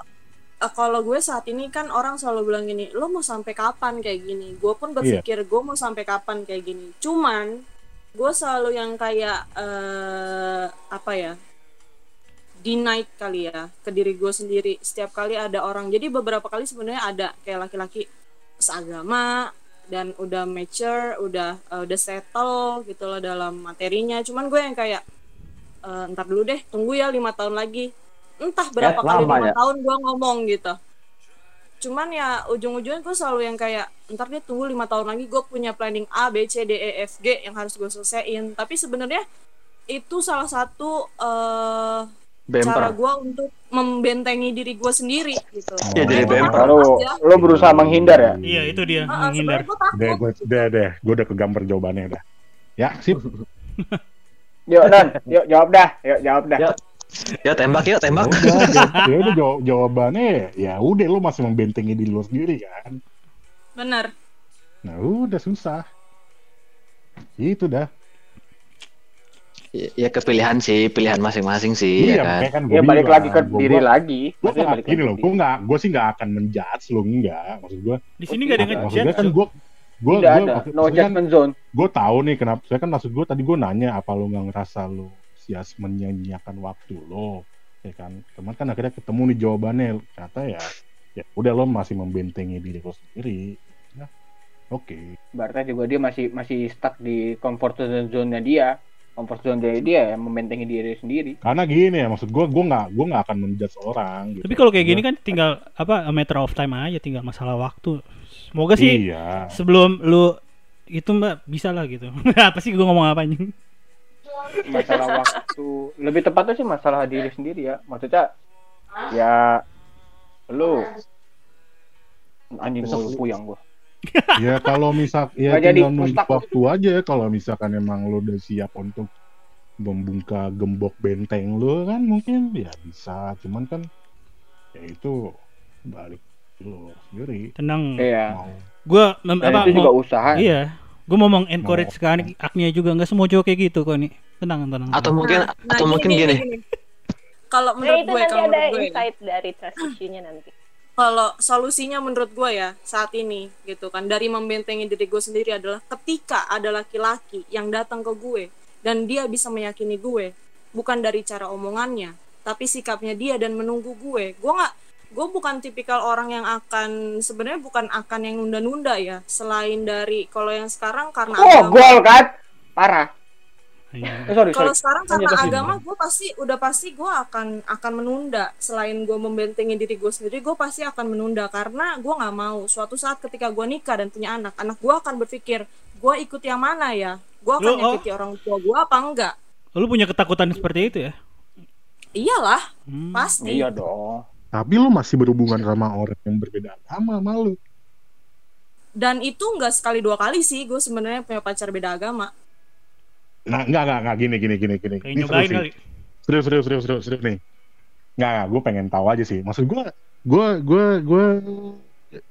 S7: eh, kalau gue saat ini kan orang selalu bilang gini lo mau sampai kapan? kayak gini. Gue pun berpikir gue mau sampai kapan? kayak gini. Cuman gue selalu yang kayak eh apa ya deny kali ya ke diri gue sendiri. Setiap kali ada orang jadi beberapa kali sebenarnya ada kayak laki-laki seagama dan udah mature udah eh, udah settle gitu loh dalam materinya. Cuman gue yang kayak eh, ntar dulu deh tunggu ya lima tahun lagi. Entah berapa kali
S6: lama
S7: lima
S6: ya?
S7: tahun gue ngomong gitu. Cuman ya ujung-ujungnya gue selalu yang kayak ntar deh tunggu lima tahun lagi gue punya planning A B C D E F G yang harus gue selesaiin. Tapi sebenarnya itu salah satu eh, cara
S3: Bemper.
S7: gue untuk membentengi diri gue sendiri gitu.
S4: Iya, jadi
S7: Gue
S3: bemper.
S5: lu
S7: aja.
S5: lu berusaha menghindar ya?
S2: Iya itu dia
S7: Heeh,
S2: menghindar.
S4: deh gue deh deh gue udah kegambar jawabannya dah. Ya sip.
S5: Yuk Nan yuk jawab dah yuk jawab dah.
S3: Ya. Ya tembak yuk, tembak.
S4: udah jawab- ya udah jawab- jawabannya ya udah lo masih membentengi diri lo sendiri kan?
S7: Bener.
S4: Nah udah susah. Itu dah
S3: Ya, ya kepilihan sih, pilihan masing-masing sih, ya kan.
S4: makanya kan
S5: ya
S4: gua
S5: balik
S4: bilang,
S5: lagi ke
S4: gua-
S5: diri
S4: gua-
S5: lagi
S4: Gue nggak
S5: balik
S4: gini loh, gue nggak, gue sih nggak akan menjudge lo enggak, maksud gue.
S2: di sini gak ada
S4: Maksudnya kan gue, gue,
S5: ada no
S4: kan
S5: judgment zone
S4: gue tahu nih kenapa. Saya kan maksud gue tadi gue nanya apa lo nggak ngerasa lo sias menyanyiakan waktu lo, ya kan? Cuman kan akhirnya ketemu nih jawabannya, ternyata ya, ya udah lo masih membentengi diri lo sendiri. Nah, oke.
S5: berarti juga dia masih masih stuck di comfort zone-nya dia dari dia yang membentengi diri sendiri
S4: Karena gini ya, maksud gue, gue nggak, gue nggak akan menjudge orang. Gitu.
S2: tapi kalau kayak gini kan tinggal apa a matter of time aja tinggal masalah waktu semoga sih
S4: Iya.
S2: sebelum lu itu mbak bisa lah gitu apa sih gue ngomong apa anjing
S5: masalah waktu lebih tepatnya sih masalah diri sendiri ya maksudnya ya lu anjing gue
S3: lu-
S5: puyang gua
S4: ya kalau misal ya tinggal nunggu waktu aja kalau misalkan emang lo udah siap untuk membuka gembok benteng lo kan mungkin ya bisa. Cuman kan ya itu balik lo sendiri.
S2: Tenang.
S5: Iya.
S4: Mau
S2: gue mem-
S5: dan
S2: apa
S5: itu juga
S2: mau-
S5: usaha.
S2: iya. Gue mau encourage
S4: Mau-
S2: ke Ani- Agnia juga. Nggak semua cowok kayak gitu kok nih tenang tenang.
S3: Atau mungkin
S7: Nah,
S3: atau
S7: nah,
S3: mungkin gini.
S7: Kalau
S1: Nah
S7: menurut
S1: itu
S7: gue,
S1: nanti
S7: kalau
S1: ada
S7: menurut gue, ya.
S1: insight dari trust issue-nya nanti.
S7: Kalau solusinya menurut gue ya saat ini gitu kan. Dari membentengi diri gue sendiri adalah ketika ada laki-laki yang datang ke gue dan dia bisa meyakini gue bukan dari cara omongannya tapi sikapnya dia dan menunggu gue. Gue nggak gue bukan tipikal orang yang akan sebenarnya bukan akan yang nunda-nunda ya selain dari kalau yang sekarang karena
S5: oh
S7: agama.
S5: gol kan? Parah. Eh, sorry
S7: kalau
S5: sorry.
S7: sekarang karena agama gue pasti udah pasti gue akan akan menunda. Selain gue membentengi diri gue sendiri gue pasti akan menunda. Karena gue nggak mau suatu saat ketika gue nikah dan punya anak anak gue akan berpikir gue ikut yang mana ya? Gue akan
S2: Lu, oh.
S7: nyakiti orang tua gue apa enggak?
S2: Lu punya ketakutan seperti itu ya?
S7: Iyalah
S2: Hmm.
S7: pasti.
S5: Iya dong.
S4: Tapi lo masih berhubungan sama orang yang berbeda agama sama lo
S7: dan itu nggak sekali dua kali sih gue sebenarnya punya pacar beda agama
S4: nah nggak nggak nggak gini gini gini gini.
S2: Kayak
S4: Ini
S2: nyobain
S4: seru sih.
S2: kali.
S4: Serius serius serius serius serius nih. Nggak nggak gue pengen tahu aja sih. Maksud gue gue gue gue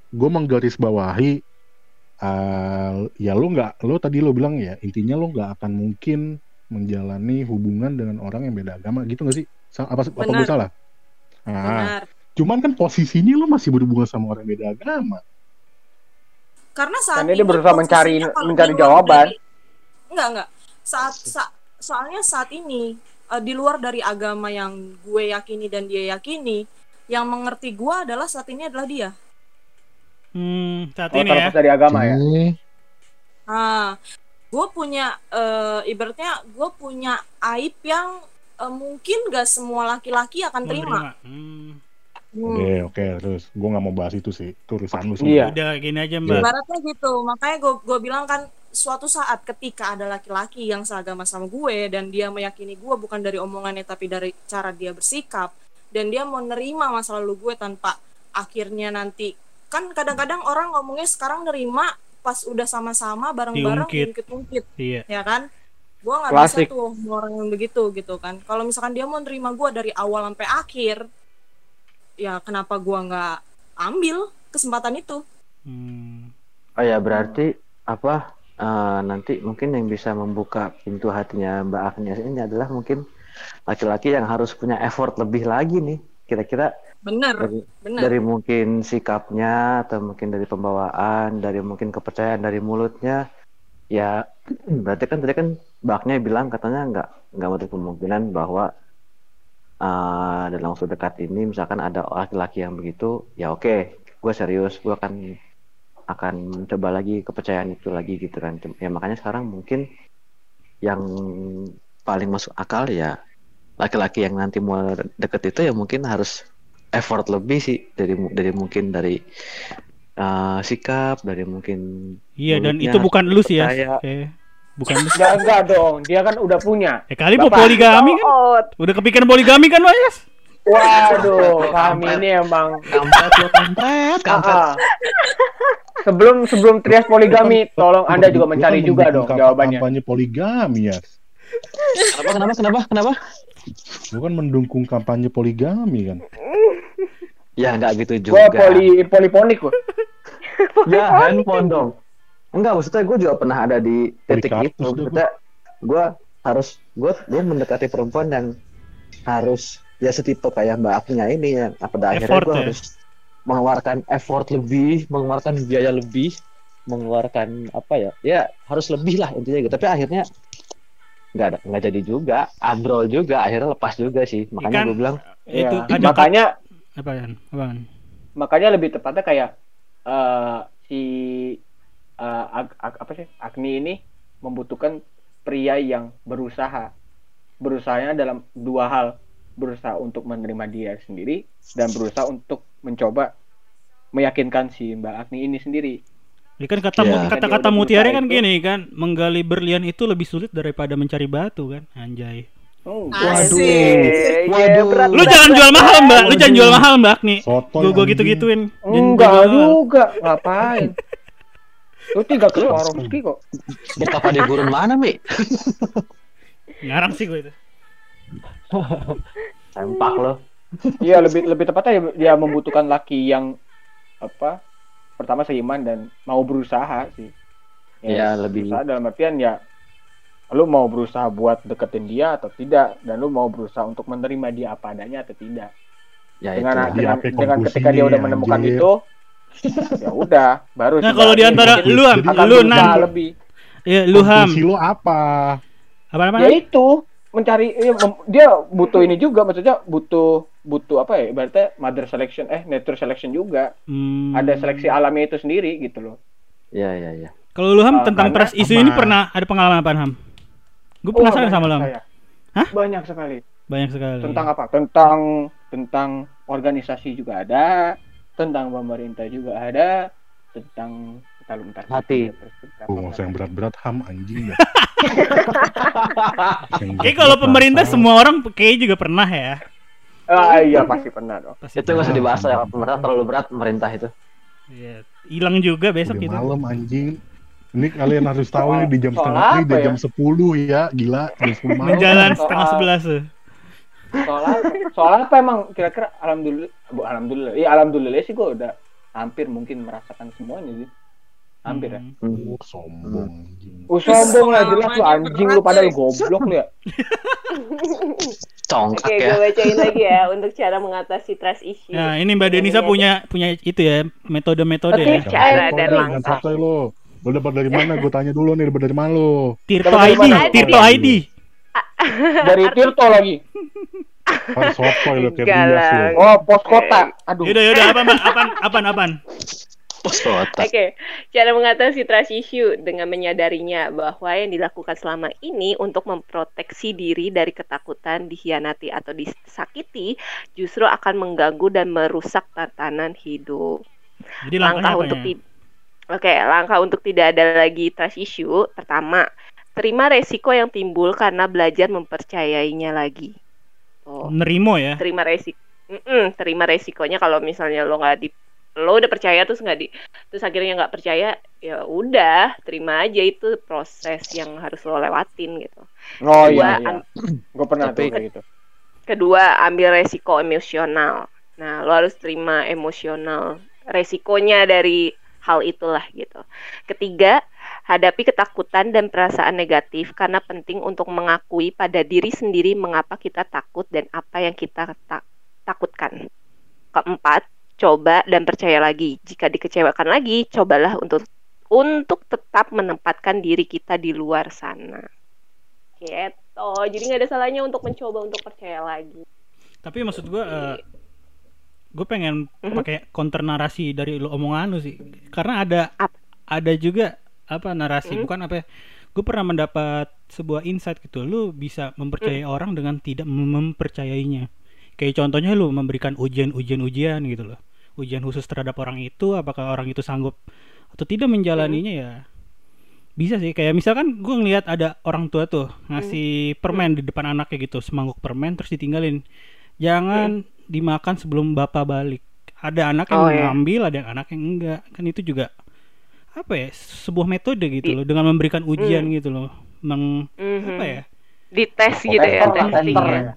S4: gue menggarisbawahi eh ya lo nggak lo tadi lo bilang ya intinya lo nggak akan mungkin menjalani hubungan dengan orang yang beda agama. Gitu nggak sih? Sa- apa apa
S7: Benar.
S4: gue salah? Nah
S7: benar.
S4: Cuman kan posisinya lo masih berhubungan sama orang yang beda agama.
S7: Karena saat
S5: Karena dia
S7: ini
S5: berusaha mencari- mencari jawaban.
S7: dari- enggak enggak saat sa- soalnya saat ini eh, di luar dari agama yang gue yakini dan dia yakini yang mengerti gue adalah saat ini adalah dia
S2: hmm saat
S5: oh,
S2: ini ya
S5: dari agama ya
S7: nah gue punya eh, ibaratnya gue punya aib yang eh, mungkin gak semua laki-laki akan
S2: Mau
S7: terima
S2: nerima. Hmm.
S7: Hmm.
S4: Oke, oke, terus gue nggak mau bahas itu sih, itu urusan lu semua.
S5: Iya.
S2: udah gini aja mbak
S7: Ibaratnya gitu, makanya gue gue bilang kan suatu saat ketika ada laki-laki yang seagama sama gue dan dia meyakini gue bukan dari omongannya tapi dari cara dia bersikap dan dia mau nerima masa lalu gue tanpa akhirnya nanti kan kadang-kadang orang ngomongnya sekarang nerima pas udah sama-sama bareng-bareng
S2: Diungkit.
S7: ungkit-ungkit
S2: iya.
S7: ya kan? Gue nggak bisa tuh orang yang begitu gitu kan. Kalau misalkan dia mau nerima gue dari awal sampai akhir ya kenapa gue nggak ambil kesempatan itu?
S2: Hmm.
S3: Oh ya berarti apa eh, nanti mungkin yang bisa membuka pintu hatinya Mbak Agnes ini adalah mungkin laki-laki yang harus punya effort lebih lagi nih. Kira-kira
S7: bener
S3: dari, dari mungkin sikapnya atau mungkin dari pembawaan, dari mungkin kepercayaan dari mulutnya. Ya berarti kan tadi kan Agnes bilang katanya nggak nggak ada kemungkinan bahwa eh, dalam waktu dekat ini misalkan ada laki-laki yang begitu, ya oke, gue serius, gue akan akan mencoba lagi kepercayaan itu lagi gitu kan. Ya makanya sekarang mungkin yang paling masuk akal ya laki-laki yang nanti mau deket itu ya mungkin harus effort lebih sih dari dari mungkin dari uh, sikap dari mungkin
S2: iya dan itu bukan lu sih ya. eh, bukan lu
S5: Enggak, enggak dong. Dia kan udah punya.
S2: eh kali mau poligami kan? Udah kepikiran poligami kan Yas
S5: Waduh, kami ini emang
S3: kampret lo kampret. Kampret
S5: Ah, ah. Sebelum sebelum trias poligami, tolong Anda juga mencari juga dong jawabannya.
S4: Kampanye poligami ya,
S3: kenapa kenapa kenapa kenapa
S4: bukan mendukung kampanye poligami kan?
S3: ya nggak gitu
S5: Gue
S3: juga
S5: poli poliponik gua.
S3: ya handphone dong enggak maksudnya gue juga pernah ada di titik itu maksudnya gue harus gue gue mendekati perempuan yang harus ya setipe kayak mbak Agnia ini yang pada akhirnya gue
S2: ya?
S3: harus mengeluarkan effort lebih mengeluarkan biaya lebih mengeluarkan apa ya? Ya harus lebih lah intinya gitu. Tapi akhirnya nggak ada nggak jadi juga. Abrol juga akhirnya lepas juga sih. Makanya
S2: Ikan.
S3: gue bilang
S2: itu
S5: Iya.
S2: ada
S5: Makanya
S2: apa apaan
S5: makanya lebih tepatnya kayak eh, si eh, Ag- Ag- apa sih? Agni ini membutuhkan pria yang berusaha. Berusahanya dalam dua hal. Berusaha untuk menerima dia sendiri dan berusaha untuk mencoba meyakinkan si Mbak Agni ini sendiri
S2: Ini kan kata
S3: Iya.
S2: kata-kata
S5: Dia udah
S2: mutiara kan
S5: itu.
S2: gini kan, menggali berlian itu lebih sulit daripada mencari batu kan, anjay.
S5: Oh,
S7: Asik.
S1: Iya,
S6: Waduh.
S1: berat,
S2: Lu
S1: berat,
S2: jangan
S1: berat,
S2: jual mahal. Mbak. Lu jangan jual mahal, Mbak nih.
S4: Sotoy,
S2: Gua gitu-gituin.
S5: Enggak juga, ngapain? Lu tinggal ke Swarovski kok.
S6: Betapa dia gurun mana, Mi?
S2: Ngarang sih gue itu.
S6: Sempak lo.
S5: Iya, lebih lebih tepatnya dia membutuhkan laki yang apa? Pertama seiman dan mau berusaha sih.
S6: Iya, lebih-
S5: berusaha dalam artian ya lu mau berusaha buat deketin dia atau tidak dan lu mau berusaha untuk menerima dia apa adanya atau tidak.
S6: Ya itu.
S5: dengan
S4: Dia
S5: dengan,
S4: apa
S5: dengan ketika dia udah menemukan
S4: anjir.
S5: itu ya udah baru
S2: Nah, kalau
S5: dia
S2: di antara lu, lu, Nan.
S5: lebih
S2: Ya, lu Ham.
S4: Lo apa?
S2: Apa apa?
S5: ya itu mencari ya, dia butuh ini juga maksudnya butuh butuh apa ya ibaratnya mother selection eh nature selection juga
S2: Hmm.
S5: ada seleksi alami itu sendiri gitu loh
S6: Iya, iya, iya.
S2: Kalau lu Ham
S5: Ah,
S2: tentang trust isu ini pernah ada pengalaman apa Ham? Gue
S5: Oh,
S2: penasaran sama lu. Hah?
S5: banyak sekali
S2: Banyak sekali.
S5: tentang apa tentang tentang organisasi juga ada tentang pemerintah juga ada tentang bentar, bentar.
S6: Hati.
S4: Oh, yang berat-berat ham anjing dah. Yang
S2: Kayak kalau pemerintah semua orang kayak juga pernah ya.
S5: Ah iya pasti pernah dong
S2: Pasti
S6: Itu nggak usah dibahas ya, pemerintah terlalu berat pemerintah itu.
S2: Iya. Hilang juga besok
S4: Udah
S2: gitu.
S4: malam anjing. Ini kalian harus tahu ini di jam
S5: Soal
S4: setengah ini
S5: apa
S4: di
S5: ya?
S4: jam 10 ya, gila jam 10 malam.
S2: Menjalan
S5: Soal-
S2: setengah sebelas tuh.
S5: soal apa soal apa emang kira-kira alhamdulillah bu alhamdulillah iya alhamdulillah sih gue udah hampir mungkin merasakan semuanya sih hampir ya
S2: Hmm.
S4: Oh, sombong anjing.
S5: Uh, sombong lah jelas lu anjing lu
S7: eh.
S5: goblok lu ya
S6: Congkak
S1: Oke,
S6: ya.
S1: gue bacain lagi ya untuk cara mengatasi trust issue.
S2: Nah, ini Mbak Denisa punya punya itu ya, metode-metode ya.
S5: Tapi-
S1: cara dan langkah.
S4: lo. Lo dapat dari mana? Gue tanya dulu nih, dapat dari mana lo?
S2: Tirto ID? Tirto ID.
S5: dari Tirto lagi
S4: Kan sotoy lo kayak
S5: oh pos kota aduh
S2: Yaudah, yaudah, apa Mbak? Apaan, apaan, apaan?
S1: Oke, cara mengatasi trust issue dengan menyadarinya bahwa yang dilakukan selama ini untuk memproteksi diri dari ketakutan dikhianati atau disakiti justru akan mengganggu dan merusak tatanan hidup.
S2: Jadi langkahnya
S1: langkah
S2: apa
S1: untuk
S2: ya?
S1: ti- Oke, langkah untuk tidak ada lagi trust issue. Pertama, terima resiko yang timbul karena belajar mempercayainya lagi. Oh,
S2: Nerimo ya.
S1: terima resiko. terima resikonya kalau misalnya lo nggak di lo udah percaya terus nggak di terus akhirnya nggak percaya ya udah terima aja itu proses yang harus lo lewatin gitu.
S5: oh
S1: Kedua,
S5: iya iya
S1: am-
S5: gue pernah tuh kayak gitu
S1: kedua ambil resiko emosional. Nah, lo harus terima emosional resikonya dari hal itulah gitu. Ketiga, hadapi ketakutan dan perasaan negatif karena penting untuk mengakui pada diri sendiri mengapa kita takut dan apa yang kita ta- takutkan. Keempat, coba dan percaya lagi. Jika dikecewakan lagi, cobalah untuk untuk tetap menempatkan diri kita di luar sana. Gitu. Jadi nggak ada salahnya untuk mencoba untuk percaya lagi.
S2: Tapi maksud gua eh, gue pengen
S1: Mhm.
S2: pakai counter narasi dari lo omongan lu sih. Karena ada
S1: Ap-
S2: ada juga apa narasi
S1: Mhm.
S2: bukan apa ya. Gue pernah mendapat sebuah insight gitu. Lu bisa mempercayai
S1: Mm.
S2: orang dengan tidak mem- mempercayainya. Kayak contohnya lu memberikan ujian-ujian ujian gitu loh. Ujian khusus terhadap orang itu apakah orang itu sanggup atau tidak menjalaninya ya bisa sih. Kayak misalkan gue ngelihat ada orang tua tuh ngasih permen di depan anaknya gitu semangkuk permen terus ditinggalin. Jangan dimakan sebelum bapak balik. Ada anak yang
S1: Oh, iya.
S2: ngambil ada yang anak yang enggak. Kan itu juga apa ya sebuah metode gitu loh dengan memberikan ujian
S1: Hmm.
S2: gitu loh. Meng
S1: Mhm.
S2: apa ya?
S1: Dites gitu ya, testing ya.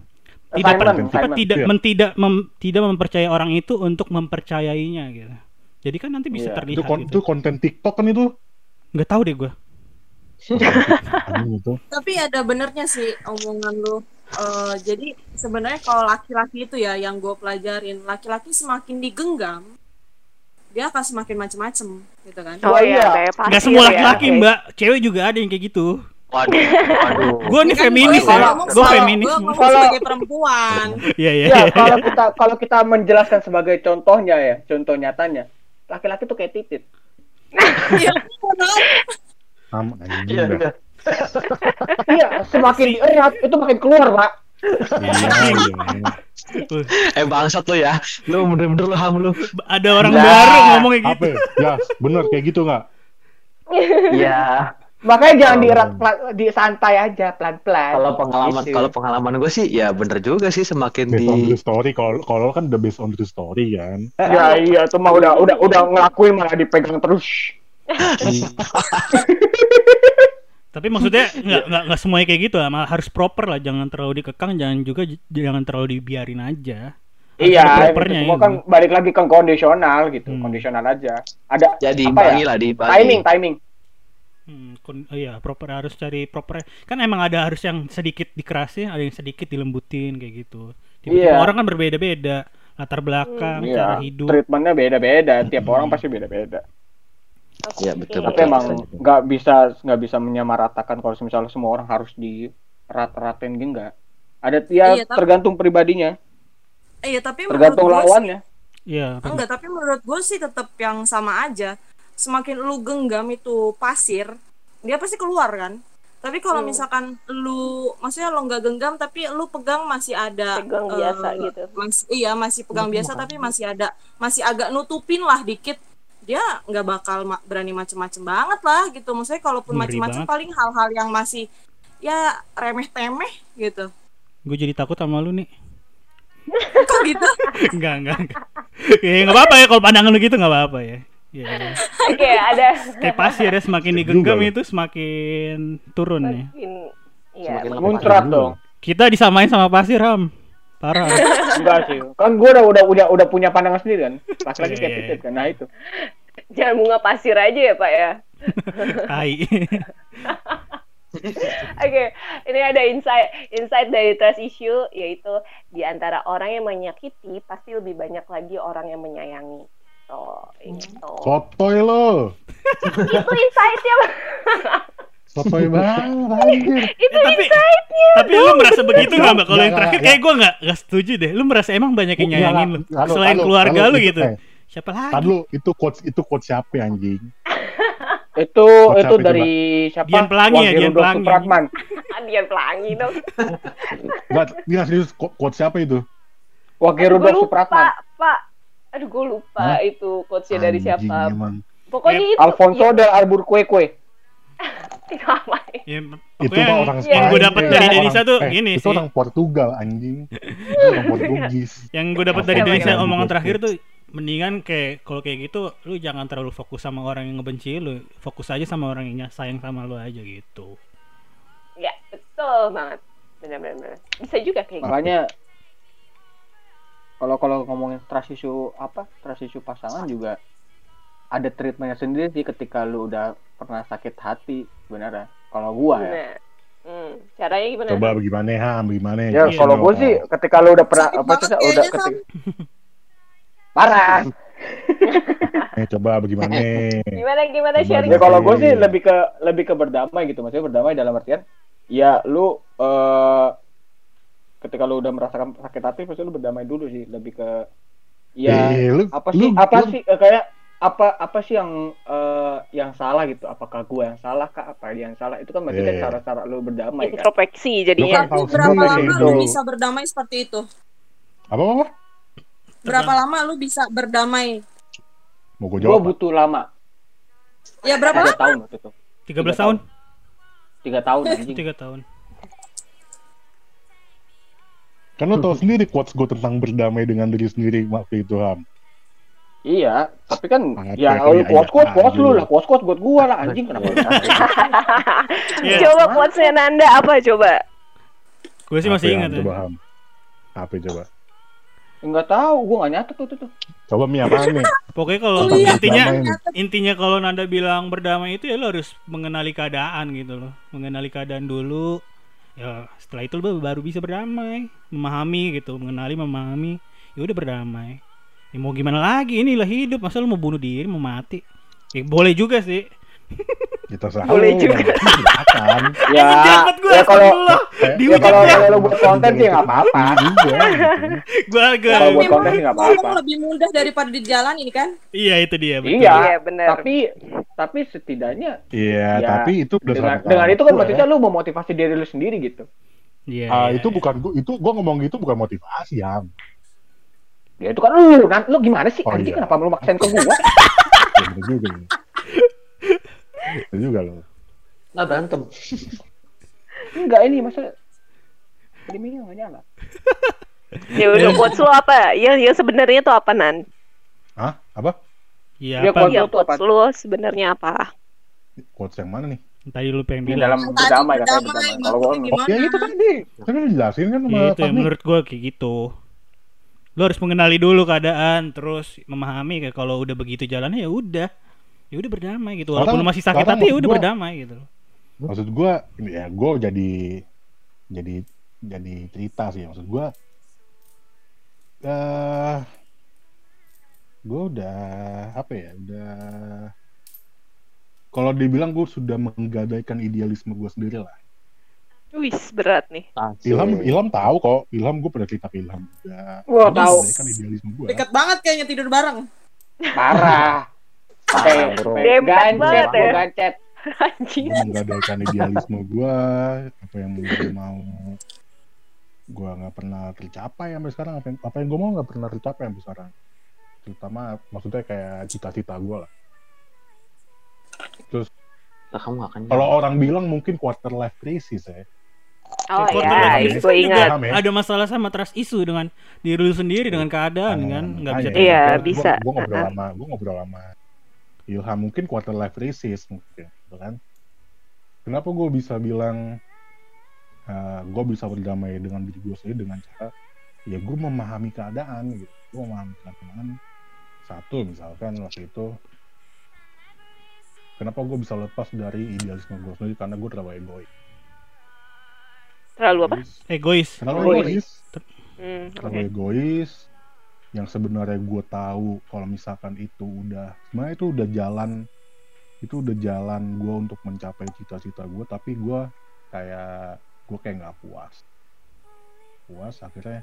S5: Ya.
S2: tidak per- apa,
S5: assignment.
S2: tidak
S4: Iya.
S2: men- tidak mem- tidak mempercayai orang itu untuk mempercayainya gitu jadi kan nanti bisa
S5: Iya.
S2: terlihat
S4: Itu, kon- itu
S2: gitu
S4: konten TikTok kan itu?
S2: nggak tahu deh gue
S4: itu.
S7: Tapi ada benernya sih omongan lu. Eh, jadi sebenarnya kalau laki-laki itu ya yang gue pelajarin, laki-laki semakin digenggam, dia akan semakin macem-macem, gitu kan?
S1: Oh
S5: Oh,
S1: iya,
S5: iya.
S2: nggak semua
S1: ya.
S2: laki-laki
S1: Oke.
S2: mbak cewek juga ada yang kayak gitu
S6: Waduh, waduh.
S2: gue nih
S7: Kan
S2: feminis
S7: gua
S2: ya gue feminis
S5: Kalau-
S7: sebagai perempuan.
S2: iya iya
S5: ya
S2: iya.
S5: kalau kita kalau kita menjelaskan sebagai contohnya ya contoh nyatanya laki-laki tuh kayak titit
S7: Iya,
S4: anjing
S6: Iya, iya.
S5: iya semakin erat itu makin keluar pak
S4: Iya, iya.
S6: Eh bangsat lu ya. Lu bener-bener lu ham lu.
S2: ada orang
S5: Nah,
S2: baru ngomong kayak gitu
S4: ya? Ya, bener kayak gitu nggak?
S6: Iya.
S5: Makanya jangan
S4: Oh.
S5: dierat pelan- di santai aja pelan-pelan.
S6: Kalau pengalaman
S5: Gitu.
S6: kalau pengalaman gue sih ya bener juga sih semakin
S4: Based on
S6: di
S4: true story. Kalau kalau kan udah based on true story kan.
S5: Ya iya tuh mah udah udah udah ngelakuin malah dipegang terus.
S2: Tapi maksudnya nggak nggak nggak semuanya kayak gitu lah, malah harus proper lah, jangan terlalu dikekang, jangan juga jangan terlalu dibiarin aja.
S5: Iya, itu
S2: propernya
S5: semua
S2: itu.
S5: kan balik lagi ke kondisional gitu,
S2: Hmm.
S5: kondisional aja. Ada
S6: ya
S5: apa ya?
S6: lah.
S5: Timing, timing.
S2: Hmm, kon- oh iya, proper harus cari proper. Kan emang ada harus yang sedikit dikerasin, ada yang sedikit dilembutin kayak gitu. Tiba-tiba
S5: Iya.
S2: orang kan berbeda-beda, latar belakang, cara
S5: Iya,
S2: hidup.
S5: treatmentnya beda-beda. Tiap orang pasti beda-beda.
S6: Iya betul
S5: Tapi
S6: betul.
S5: emang nggak bisa nggak bisa menyamaratakan kalau misalnya semua orang harus di rat-ratin gitu nggak. Ada ya
S7: Iya, tapi-
S5: tergantung pribadinya,
S7: Iya tapi menurut
S5: tergantung
S7: gue sih
S5: lawannya.
S2: Iya,
S7: enggak tapi menurut gue sih tetap yang sama aja. Semakin lu genggam itu pasir, dia pasti keluar kan. Tapi kalau
S1: Hmm.
S7: misalkan lu, maksudnya lo nggak genggam tapi lu pegang masih ada
S1: Pegang
S7: eh,
S1: biasa gitu.
S7: mas- iya masih pegang biasa tapi masih ada masih agak nutupin lah dikit. Dia nggak bakal ma- berani macem-macem banget lah gitu. Maksudnya kalaupun macem-macem paling hal-hal yang masih ya remeh-temeh gitu.
S2: Gue jadi takut sama lu nih.
S7: Kok gitu?
S2: enggak, enggak, enggak. Ya enggak apa-apa ya kalau pandangan lu gitu enggak apa-apa ya. Ya, ya.
S1: Oke, ada.
S2: kayak pasir ya semakin digenggam itu semakin turun ya.
S1: Makin, iya,
S6: Semakin
S1: makin-
S5: Muncrat dong.
S2: Kita disamain sama pasir, Ham. Parah.
S5: Enggak sih. Kan gue udah udah udah udah punya pandangan sendiri kan. Pas lagi
S2: Iya,
S5: kayak
S2: iya,
S5: titit kan. Nah itu.
S1: Jangan bunga pasir aja ya Pak ya.
S2: Tai.
S1: Oke, ini ada insight insight dari trust issue yaitu di antara orang yang menyakiti pasti lebih banyak lagi orang yang menyayangi. Tuh, itu.
S4: Sotoy lo.
S1: Itu insightnya. Pak.
S4: Sotoy banget anjir.
S1: itu
S2: Eh, tapi
S1: insightnya.
S2: tapi lu merasa begitu nggak mbak? Kalau yang terakhir kayak gue nggak nggak setuju deh. Lu merasa emang banyak yang nyayangin lu selain
S4: lalu,
S2: keluarga
S4: lalu,
S2: lu
S4: itu,
S2: gitu.
S4: eh,
S2: Siapa lagi?
S4: lu itu quotes itu quotes siapa ya, anjing?
S5: Itu
S4: Kok
S5: itu dari siapa?
S2: Dian Pelangi ya, Dian Pelangi.
S5: Supratman.
S1: Dia pelangi dong.
S4: Enggak, ini serius quote quotes siapa itu?
S5: Wage
S1: Gue
S5: Rudolf
S1: lupa,
S5: Supratman.
S1: Pak. Aduh, gue lupa
S4: Hah?
S1: itu quotesnya dari siapa.
S4: emang.
S1: Pokoknya itu.
S5: Alfonso
S1: ya,
S5: del Arbur Kue Kue.
S1: itu apa ya?
S2: Ya,
S4: Itu mah
S2: yang,
S4: orang
S1: yang
S2: yang gue
S4: Spanyol,
S2: dapat
S1: Iya.
S2: dari Denisa tuh
S4: eh,
S2: gini
S4: itu
S2: sih.
S4: orang Portugal anjing. Itu orang Portugis.
S2: Yang gue dapat dari Denisa omongan terakhir tuh mendingan kayak kalau kayak gitu lu jangan terlalu fokus sama orang yang ngebenci lu, fokus aja sama orang yang sayang sama lu aja gitu.
S1: Ya, betul banget. Benar-benar. Bisa juga kayak gitu.
S5: Kalau kalau ngomongin trust issue apa? Trust issue pasangan juga ada treatmentnya sendiri sih ketika lu udah pernah sakit hati sebenarnya. Kalau gua ya.
S1: Nah, hmm, caranya gimana?
S4: Coba bagaimana Ham, bagaimana?
S5: Ya
S2: Iya,
S5: kalau gua sih ketika lu udah pernah apa sih udah ketika parah.
S4: Eh, coba bagaimana?
S1: Gimana gimana sharing?
S5: Ya kalau gue sih lebih ke lebih ke berdamai gitu, maksudnya berdamai dalam artian ya lu eh ketika lu udah merasakan sakit hati pasti lu berdamai dulu sih, lebih ke ya
S4: Eh, lu-
S5: apa sih
S4: lu-
S5: apa
S4: lu-
S5: sih eh, kayak apa apa sih yang eh, yang salah gitu? Apakah gue yang salah kah? Apa dia yang salah? Itu kan berarti kan
S4: Iya.
S5: cara-cara lu berdamai kan.
S1: Introspeksi
S4: Lu
S1: jadinya.
S4: kan
S7: berapa lama
S4: itu.
S7: lu bisa berdamai seperti itu?
S4: Apa apa?
S7: Berapa lama lu bisa berdamai?
S4: Mau gue
S5: Gue
S4: jawab?
S5: butuh lama,
S7: Ya berapa
S5: tiga
S7: lama?
S5: tahun waktu itu,
S2: 13
S5: Tiga
S2: tahun,
S5: tiga tahun anjing.
S2: 3 tahun.
S4: Kan lo tau sendiri quotes gue tentang berdamai dengan diri sendiri waktu itu Ham.
S5: Iya, tapi kan
S4: Sangat
S5: ya lu kuat kuat kuat lu lah, kuat kuat buat gua lah anjing kenapa? lu sakit?
S2: Iya.
S1: Coba quotesnya Nanda apa coba?
S2: Gue sih masih ingat.
S4: Coba Ham. Apa coba?
S5: Enggak tahu, gua enggak nyatet tuh tuh. tuh.
S4: Coba Mi apa nih?
S2: Pokoknya kalau
S7: Oh, iya.
S2: intinya intinya kalau Nanda bilang berdamai itu ya lo harus mengenali keadaan gitu loh. Mengenali keadaan dulu. Ya setelah itu lo baru bisa berdamai, memahami gitu, mengenali, memahami. Ya udah berdamai. Ya mau gimana lagi? Inilah hidup. Masa lo mau bunuh diri, mau mati? Ya boleh juga sih.
S4: Ya terserah
S1: Boleh
S4: lu,
S1: juga.
S4: Silakan.
S5: Ya,
S2: gue
S5: ya kalau.
S4: Eh,
S5: ya kalau
S2: ya.
S5: kalau lu buat konten sih nggak apa-apa.
S4: Juga, gitu.
S2: Gua agak
S5: Kalau buat konten sih nggak apa-apa.
S7: lebih mudah daripada di jalan ini kan?
S2: Iya itu dia betul.
S5: Iya,
S1: Iya, benar.
S5: tapi tapi setidaknya
S4: Iya,
S5: Ya,
S4: tapi itu
S5: dengan, dengan itu kan
S4: gue.
S5: maksudnya lu memotivasi diri lu sendiri gitu.
S2: Iya.
S4: Ah,
S2: iya,
S4: itu
S2: iya.
S4: bukan gua, itu gua ngomong gitu bukan motivasi ya.
S5: Ya itu kan lu, kan lu gimana sih
S4: Oh,
S5: anjing
S4: iya.
S5: kenapa lu maksain ke gua?
S4: Ya, bener juga. nih. Itu juga loh.
S3: Nggak berantem.
S5: Enggak ini masa streamingnya nggak nyala.
S1: Ya udah quotes lo apa? Yang yang sebenarnya tuh apa nan?
S4: Hah? Apa?
S2: Iya
S5: Dia
S2: apa?
S1: Iya
S5: apa?
S1: quotes lo sebenarnya apa?
S4: Quotes yang mana nih?
S2: Tadi lu pengen
S5: Ini
S2: bilang.
S5: dalam berdamai katanya
S7: berdamai.
S5: Kalau gua
S7: gimana?
S4: Oh, ya itu tadi. Kan udah jelasin kan sama
S2: Iya itu yang
S4: Fahmi.
S2: menurut gua kayak gitu. Lu harus mengenali dulu keadaan, terus memahami kayak kalau udah begitu jalannya ya udah. Ya udah berdamai gitu. Walaupun masih sakit hati ya udah
S4: gua-
S2: berdamai gitu.
S4: Maksud gua ya gua jadi jadi jadi cerita sih maksud gua eh gua udah apa ya udah kalau dibilang gue sudah menggadaikan idealisme gue sendiri lah.
S1: Wis berat nih.
S4: Ilham Ilham tahu kok. Ilham gue pernah cerita ke Ilham juga.
S5: Wah,
S4: Gua
S5: tahu.
S4: menggadaikan idealisme gue.
S7: Dekat banget kayaknya tidur bareng.
S5: Parah.
S1: Dempet
S5: gancet,
S1: ya.
S5: gancet.
S1: Anjing.
S4: gue menggadaikan idealisme gue apa yang gue mau gue nggak pernah tercapai sampai sekarang apa yang, apa yang gue mau nggak pernah tercapai sampai sekarang terutama maksudnya kayak cita-cita gue lah
S3: Lah, kamu gak akan
S4: kalau orang bilang mungkin quarter life crisis ya
S1: Oh
S2: Quarter
S1: ya,
S2: life
S4: iya,
S2: crisis
S1: gue
S2: kan juga
S1: ingat.
S4: Ya?
S2: Ada masalah sama trust issue dengan diri lu sendiri dengan keadaan
S4: Nah,
S2: kan, nggak bisa.
S1: Iya,
S4: gua-
S1: bisa.
S4: gua, ngobrol sama gue ngobrol sama Ilham mungkin quarter life crisis mungkin gitu kan kenapa gue bisa bilang gue bisa berdamai dengan diri gue sendiri dengan cara ya gue memahami keadaan gitu gue memahami keadaan satu misalkan waktu itu kenapa gue bisa lepas dari idealisme gue sendiri karena gue terlalu egois
S1: Terlalu apa?
S4: Egois.
S2: Egois.
S4: terlalu
S5: Egois.
S4: egois
S1: Hmm,
S4: terlalu egois yang sebenarnya gue tahu kalau misalkan itu udah sebenarnya itu udah jalan itu udah jalan gue untuk mencapai cita-cita gue tapi gue kayak gue kayak nggak puas puas akhirnya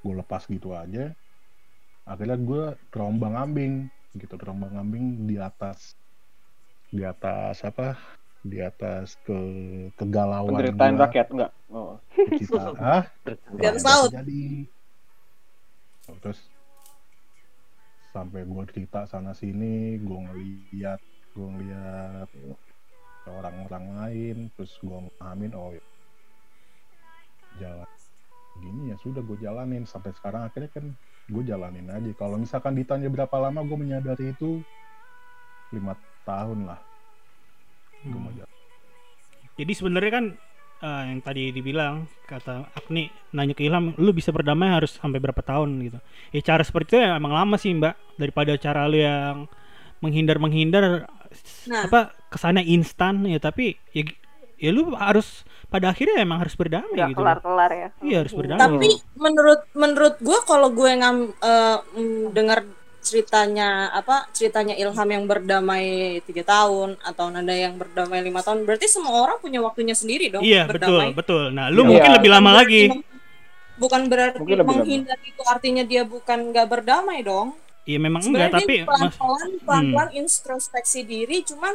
S4: gue lepas gitu aja akhirnya gue terombang ambing gitu terombang ambing di atas di atas apa di atas ke kegalauan
S5: Penderitaan
S4: gua,
S5: rakyat enggak? Oh.
S4: cita ah
S7: Di atas laut.
S4: jadi terus sampai gue cerita sana sini gue ngeliat gue ngeliat orang-orang lain terus gue ngamin oh ya. Jalan gini ya sudah gue jalanin. Sampai sekarang akhirnya kan gue jalanin aja. Kalau misalkan ditanya berapa lama gue menyadari itu lima tahun lah. Gue mau jalan
S2: Jadi sebenarnya kan eh, yang tadi dibilang kata Agni nanya ke Ilham, lu bisa berdamai harus sampai berapa tahun gitu. Ya cara seperti itu ya emang lama sih Mbak daripada cara lu yang menghindar menghindar
S7: Nah.
S2: apa kesannya instan ya tapi ya ya lu harus pada akhirnya emang harus berdamai
S1: Nggak
S2: gitu.
S1: kelar-kelar ya.
S2: Iya, harus berdamai.
S7: Tapi menurut menurut gue kalau gue ngam eh, mm, dengar ceritanya apa ceritanya Ilham yang berdamai tiga tahun atau Nanda yang berdamai lima tahun berarti semua orang punya waktunya sendiri dong
S2: Iya betul
S7: berdamai.
S2: betul. Nah lu
S5: Iya.
S2: mungkin lebih lama
S7: Bukan
S2: lagi.
S7: Bukan berarti
S5: Mungkin lama.
S7: menghindar itu artinya dia bukan nggak berdamai dong.
S2: Iya memang enggak
S7: Sebenarnya
S2: tapi
S7: dia
S2: mas Hmm.
S7: pelan-pelan pelan-pelan introspeksi diri cuman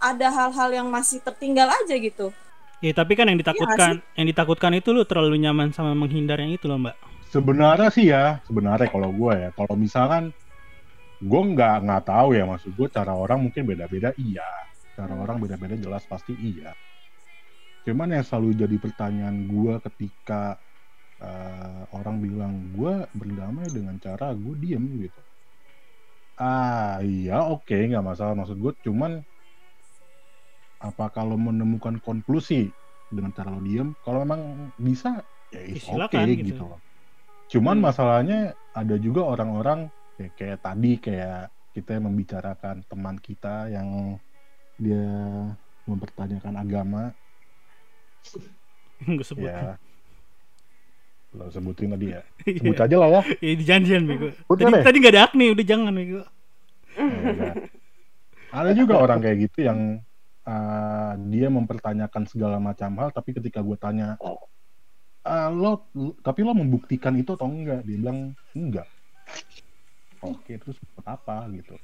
S7: ada hal-hal yang masih tertinggal aja gitu.
S2: ya tapi kan yang
S7: Iya
S2: ditakutkan yang ditakutkan itu lu terlalu nyaman sama menghindar yang itu loh Mbak.
S4: sebenarnya sih ya sebenarnya kalau gue ya kalau misalkan gue nggak nggak tahu ya maksud gue cara orang mungkin beda-beda. Iya cara orang beda-beda jelas pasti iya. Cuman yang selalu jadi pertanyaan gue ketika eh, orang bilang gue berdamai dengan cara gue diem gitu. Ah iya oke nggak masalah maksud gue cuman apa kalau menemukan konklusi dengan cara lo diem kalau memang bisa ya
S2: silakan
S4: okay
S2: gitu.
S4: gitu loh. Cuman
S2: Hmm.
S4: masalahnya ada juga orang-orang ya, kayak tadi kayak kita membicarakan teman kita yang dia mempertanyakan agama
S2: Gue sebut.
S4: ya lo sebutin tadi ya
S2: Iya.
S4: sebut aja lah ya
S2: Ya di janjian bego. Tadi
S4: deh.
S2: tadi nggak ada Agni, udah jangan bego.
S4: Ya udah. ada juga orang kayak gitu yang uh, dia mempertanyakan segala macam hal tapi ketika gue tanya "Ah, lo lo- tapi lo membuktikan itu atau enggak dia bilang enggak oke terus buat apa gitu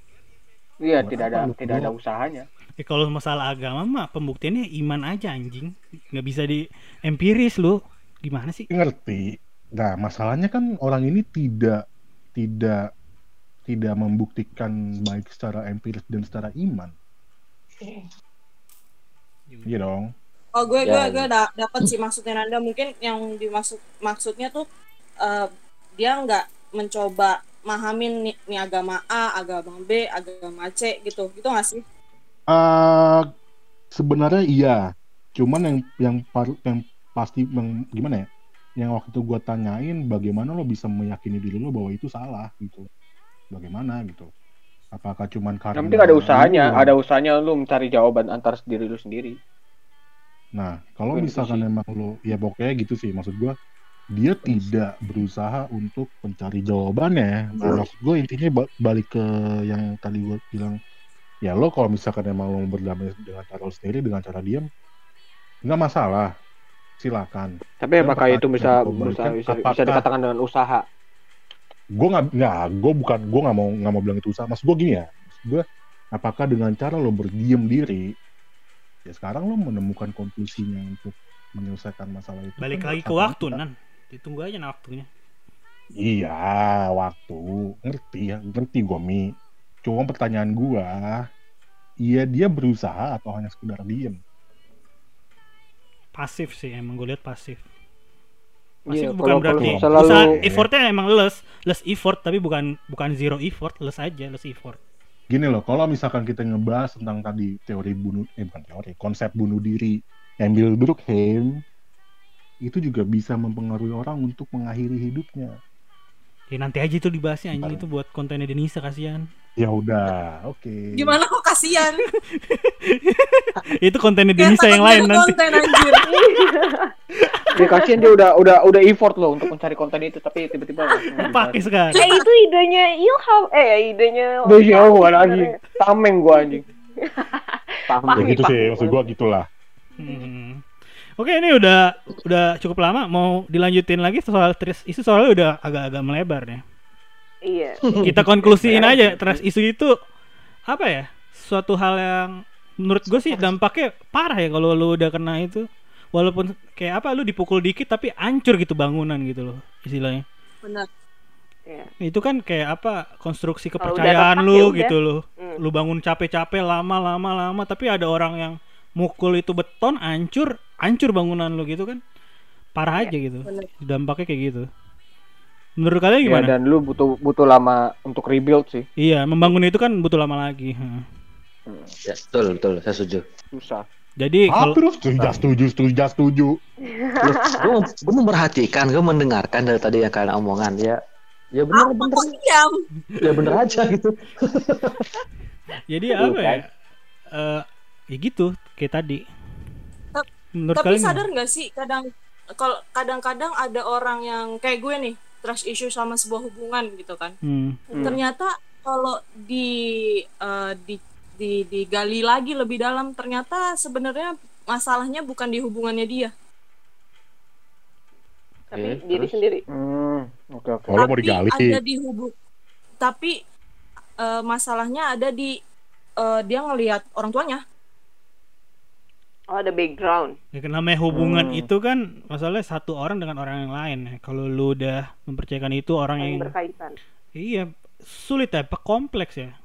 S5: Iya,
S4: Buat
S5: tidak
S4: apa
S5: ada
S4: lu
S5: tidak ada usahanya.
S2: Ya kalau masalah agama mah pembuktiannya iman aja anjing. Nggak bisa di empiris lu. Gimana sih?
S4: ngerti nah masalahnya kan orang ini tidak tidak tidak membuktikan baik secara empiris dan secara iman Iya dong.
S7: Oh gue gue
S3: Ya.
S7: gue da dapat sih maksudnya Nanda mungkin yang dimaksud maksudnya tuh eh, dia nggak mencoba mahamin nih, nih agama A, agama B, agama C gitu gitu nggak sih?
S4: eh sebenarnya iya. Cuman yang yang par- yang pasti yang gimana ya? Yang waktu itu gue tanyain bagaimana lo bisa meyakini diri lo bahwa itu salah gitu. Bagaimana gitu. Apakah cuman karena
S5: Yang penting ada usahanya,
S4: lu-
S5: ada usahanya lu mencari jawaban antar diri lu sendiri.
S4: Nah, kalau misalkan emang lo ya pokoknya gitu sih maksud gua dia tidak berusaha untuk mencari jawabannya. Nah, maksud gue intinya ba- balik ke yang tadi gue bilang. Ya lo kalau misalkan emang lo berdamai dengan cara lo sendiri dengan cara diam nggak masalah. Silakan.
S5: Tapi
S4: Dan
S5: apakah itu bisa
S4: pertanyaan
S5: bisa,
S4: kebalikan,
S5: bisa,
S4: apakah-
S5: dikatakan dengan usaha?
S4: gue nggak nggak gue bukan gue nggak mau nggak mau bilang itu usaha. Maksud gue gini ya maksud gue apakah dengan cara lo berdiam diri ya sekarang lo menemukan konklusinya untuk menyelesaikan masalah itu?
S2: Balik
S4: kan
S2: lagi ke waktu, Nan. Ditunggu aja nah waktunya.
S4: iya waktu ngerti ya ngerti gue mi cuma pertanyaan gue iya dia berusaha atau hanya sekedar diem
S2: Pasif sih, emang gue lihat pasif.
S5: Iya,
S2: Pasif bukan
S5: kalau-
S2: berarti
S5: kalau selalu-
S2: usaha effortnya emang less, less effort tapi bukan bukan zero effort, less aja, less effort.
S4: gini loh kalau misalkan kita ngebahas tentang tadi teori bunuh eh bukan teori konsep bunuh diri Emil Durkheim itu juga bisa mempengaruhi orang untuk mengakhiri hidupnya
S2: Ya nanti aja itu dibahasnya anjing itu buat kontennya Denisa kasihan.
S4: ya udah oke
S7: Gimana kok kasihan?
S2: itu kontennya Denisa yang lain nanti.
S7: konten anjir.
S5: Ya kasihan dia udah udah udah effort loh untuk mencari konten itu tapi tiba-tiba
S2: Pakai sekarang.
S1: Eh itu idenya Ilham, eh idenya.
S5: Udah jauh gua lagi. Tameng gua anjing.
S4: ya
S1: Pahmi,
S4: gitu sih maksud gua gitulah
S2: Hmm. Oke ini udah udah cukup lama mau dilanjutin lagi soal trust isu soalnya udah agak-agak melebar nih.
S1: Iya.
S2: Kita konklusiin aja trust isu itu apa ya? Suatu hal yang menurut gue sih dampaknya parah ya kalau lu udah kena itu. Walaupun kayak apa lu dipukul dikit tapi hancur gitu bangunan gitu loh istilahnya.
S7: Benar.
S1: Iya.
S2: Itu kan kayak apa konstruksi kepercayaan lu
S1: ya
S2: gitu loh.
S1: Hmm.
S2: Lu bangun capek-capek lama-lama lama tapi ada orang yang mukul itu beton hancur hancur bangunan lu gitu kan. Parah aja gitu.
S7: bener.
S2: Dampaknya kayak gitu. Menurut kalian
S5: Ya,
S2: gimana?
S5: dan lu butuh butuh lama untuk rebuild sih.
S2: Iya, membangun itu kan butuh lama lagi. Heeh.
S3: Ya, betul, betul, saya setuju.
S5: Susah.
S2: Jadi kalau
S4: Hampir setuju, setuju, setuju, setuju.
S3: Gue gue memperhatikan, gue mendengarkan dari tadi yang kalian omongan ya. Ya bener,
S7: kok diam?
S3: ya bener aja gitu.
S2: jadi apa ya?
S5: kan.
S2: Eh, ya gitu kayak tadi. Menurut
S7: Tapi
S2: kalian
S7: sadar nggak sih kadang kalau kadang-kadang ada orang yang kayak gue nih trust issue sama sebuah hubungan gitu kan.
S2: Hmm.
S5: Hmm.
S7: Ternyata kalau di eh, di di digali lagi lebih dalam ternyata sebenarnya masalahnya bukan di hubungannya dia.
S1: Tapi
S3: Oke,
S1: diri
S3: terus?
S1: sendiri.
S5: Hmm, oke oke.
S4: Oh, lo mau
S7: tapi
S4: digali.
S7: ada di hubung tapi eh, masalahnya ada di eh, dia ngelihat orang tuanya.
S1: Oh ada background.
S2: Ya kan namanya hubungan
S5: Hmm.
S2: itu kan masalahnya satu orang dengan orang yang lain ya. Kalau lu udah mempercayakan itu orang
S1: Yang
S2: yang
S1: berkaitan.
S2: iya sulit ya, pe- kompleks ya.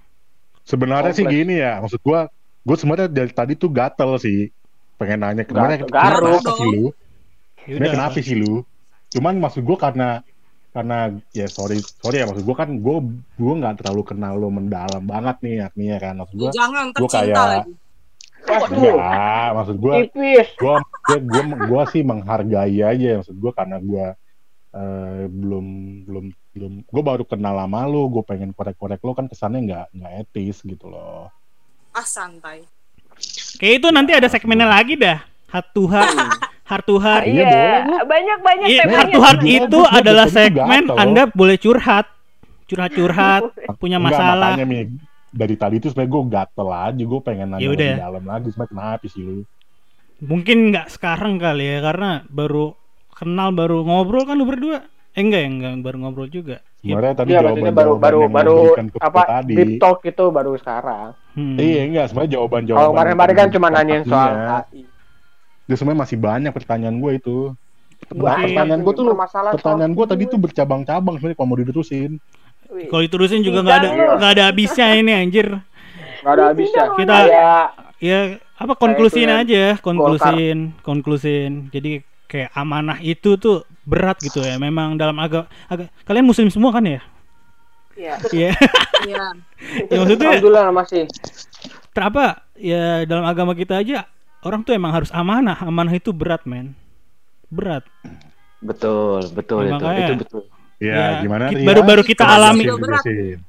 S4: Sebenarnya sih
S5: Kompleks.
S4: gini ya, maksud gua, gua sebenarnya dari tadi tuh gatel sih. Pengen nanya ke
S5: mana
S4: kenapa sih lu?
S2: Ya
S4: Sebenarnya kenapa sih lu? Cuman maksud gua karena karena ya sorry sorry ya maksud gua kan gua gua nggak terlalu kenal lo mendalam banget nih artinya kan maksud gua
S7: Jangan
S4: gua
S7: tercinta
S4: kayak-
S7: lagi.
S5: Waduh,
S4: enggak maksud gua
S5: tipis.
S4: gua gua gua, gua sih menghargai aja maksud gua karena gua eh, belum belum belum gua baru kenal lama lo gue pengen korek-korek lo kan kesannya nggak nggak etis gitu loh
S7: Ah santai.
S2: Kayak itu nanti ada segmennya lagi dah. To heart.
S4: Iya, boleh,
S1: banyak banyak
S2: Iya, heart
S4: Gila,
S2: itu adalah segmen. Anda boleh curhat. Curhat-curhat, punya
S4: Enggak,
S2: masalah.
S4: makanya Mi, dari tadi tuh sebenarnya gue gatel aja gue pengen nanya
S2: Ya
S4: lebih
S2: udah.
S4: dalam lagi sebenarnya kenapa sih lu
S2: Mungkin nggak sekarang kali ya karena baru kenal baru ngobrol kan lu berdua. Eh enggak ya, enggak baru ngobrol juga. Ya,
S4: sebenarnya tadi
S5: Iya, maksudnya
S4: jawaban
S5: baru baru
S4: yang
S5: baru apa
S4: tadi
S5: deep talk itu baru sekarang.
S2: hmm.
S4: iya enggak sebenarnya jawaban jawaban
S5: Kalau kemarin-kemarin kan cuma nanyain soal AI.
S4: Dia sebenarnya masih banyak pertanyaan gue itu
S5: Wah,
S4: pertanyaan gue tuh
S5: masalah
S4: pertanyaan gue tadi tuh bercabang-cabang sebenarnya kalau mau diterusin
S2: Kalau diterusin juga nggak ada nggak ada habisnya ini anjir.
S5: nggak ada habisnya.
S2: Kita-
S5: kayak
S2: ya apa konklusin
S5: yang
S2: aja, konklusin, konklusin. Jadi kayak amanah itu tuh berat gitu ya. Memang dalam agak agak kalian muslim semua kan ya?
S1: Iya.
S2: Iya.
S7: Iya.
S2: ya maksudnya
S5: Alhamdulillah masih.
S2: ter- apa ya dalam agama kita aja orang tuh emang harus amanah. Amanah itu berat, men. Berat.
S3: Betul, betul
S2: Ya,
S3: itu.
S2: makanya.
S3: Itu betul.
S4: Ya,
S2: Ya,
S4: gimana Rias?
S2: baru-baru kita alami.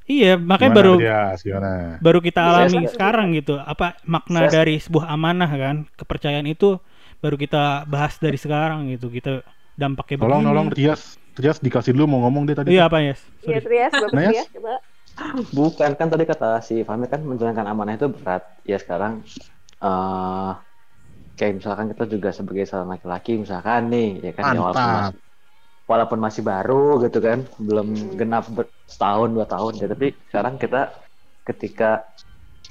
S2: Iya, makanya
S4: Gimana,
S2: baru
S4: Rias? Gimana?
S2: baru kita
S3: Saya-
S2: alami
S3: saya-
S2: sekarang gitu. Apa makna
S3: Saya-
S2: dari sebuah amanah kan? Kepercayaan itu baru kita bahas dari sekarang gitu. Kita dampaknya
S4: Tolong,
S2: begini.
S4: tolong Rias. Rias dikasih dulu mau ngomong dia tadi.
S2: Iya apa ya?
S1: Iya. Trias, Bapak
S4: Nah, ya.
S1: Trias, coba.
S3: Bukan kan tadi kata si Fahmi kan menjalankan amanah itu berat. Ya sekarang eh kayak misalkan kita juga sebagai seorang laki-laki misalkan nih ya kan ya
S4: Mantap.
S3: Walaupun masih baru gitu kan belum genap ber- setahun dua tahun ya tapi sekarang kita ketika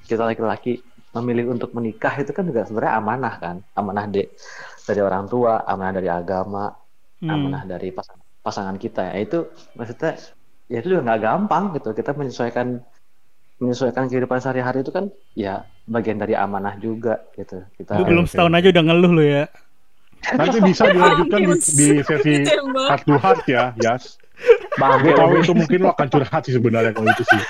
S3: kita laki-laki memilih untuk menikah itu kan juga sebenarnya amanah kan amanah de- dari orang tua amanah dari agama
S2: Hmm.
S3: amanah dari pasangan pasangan kita ya. Itu maksudnya ya itu juga nggak gampang gitu. Kita menyesuaikan menyesuaikan kehidupan sehari-hari itu kan ya bagian dari amanah juga gitu. Kita
S2: Lu belum setahun aja udah ngeluh lu ya.
S4: Nanti bisa dilanjutkan di, di sesi heart to heart ya, Yas.
S3: bangke
S4: Gue tahu itu mungkin lo akan curhat sih sebenarnya kalau itu sih.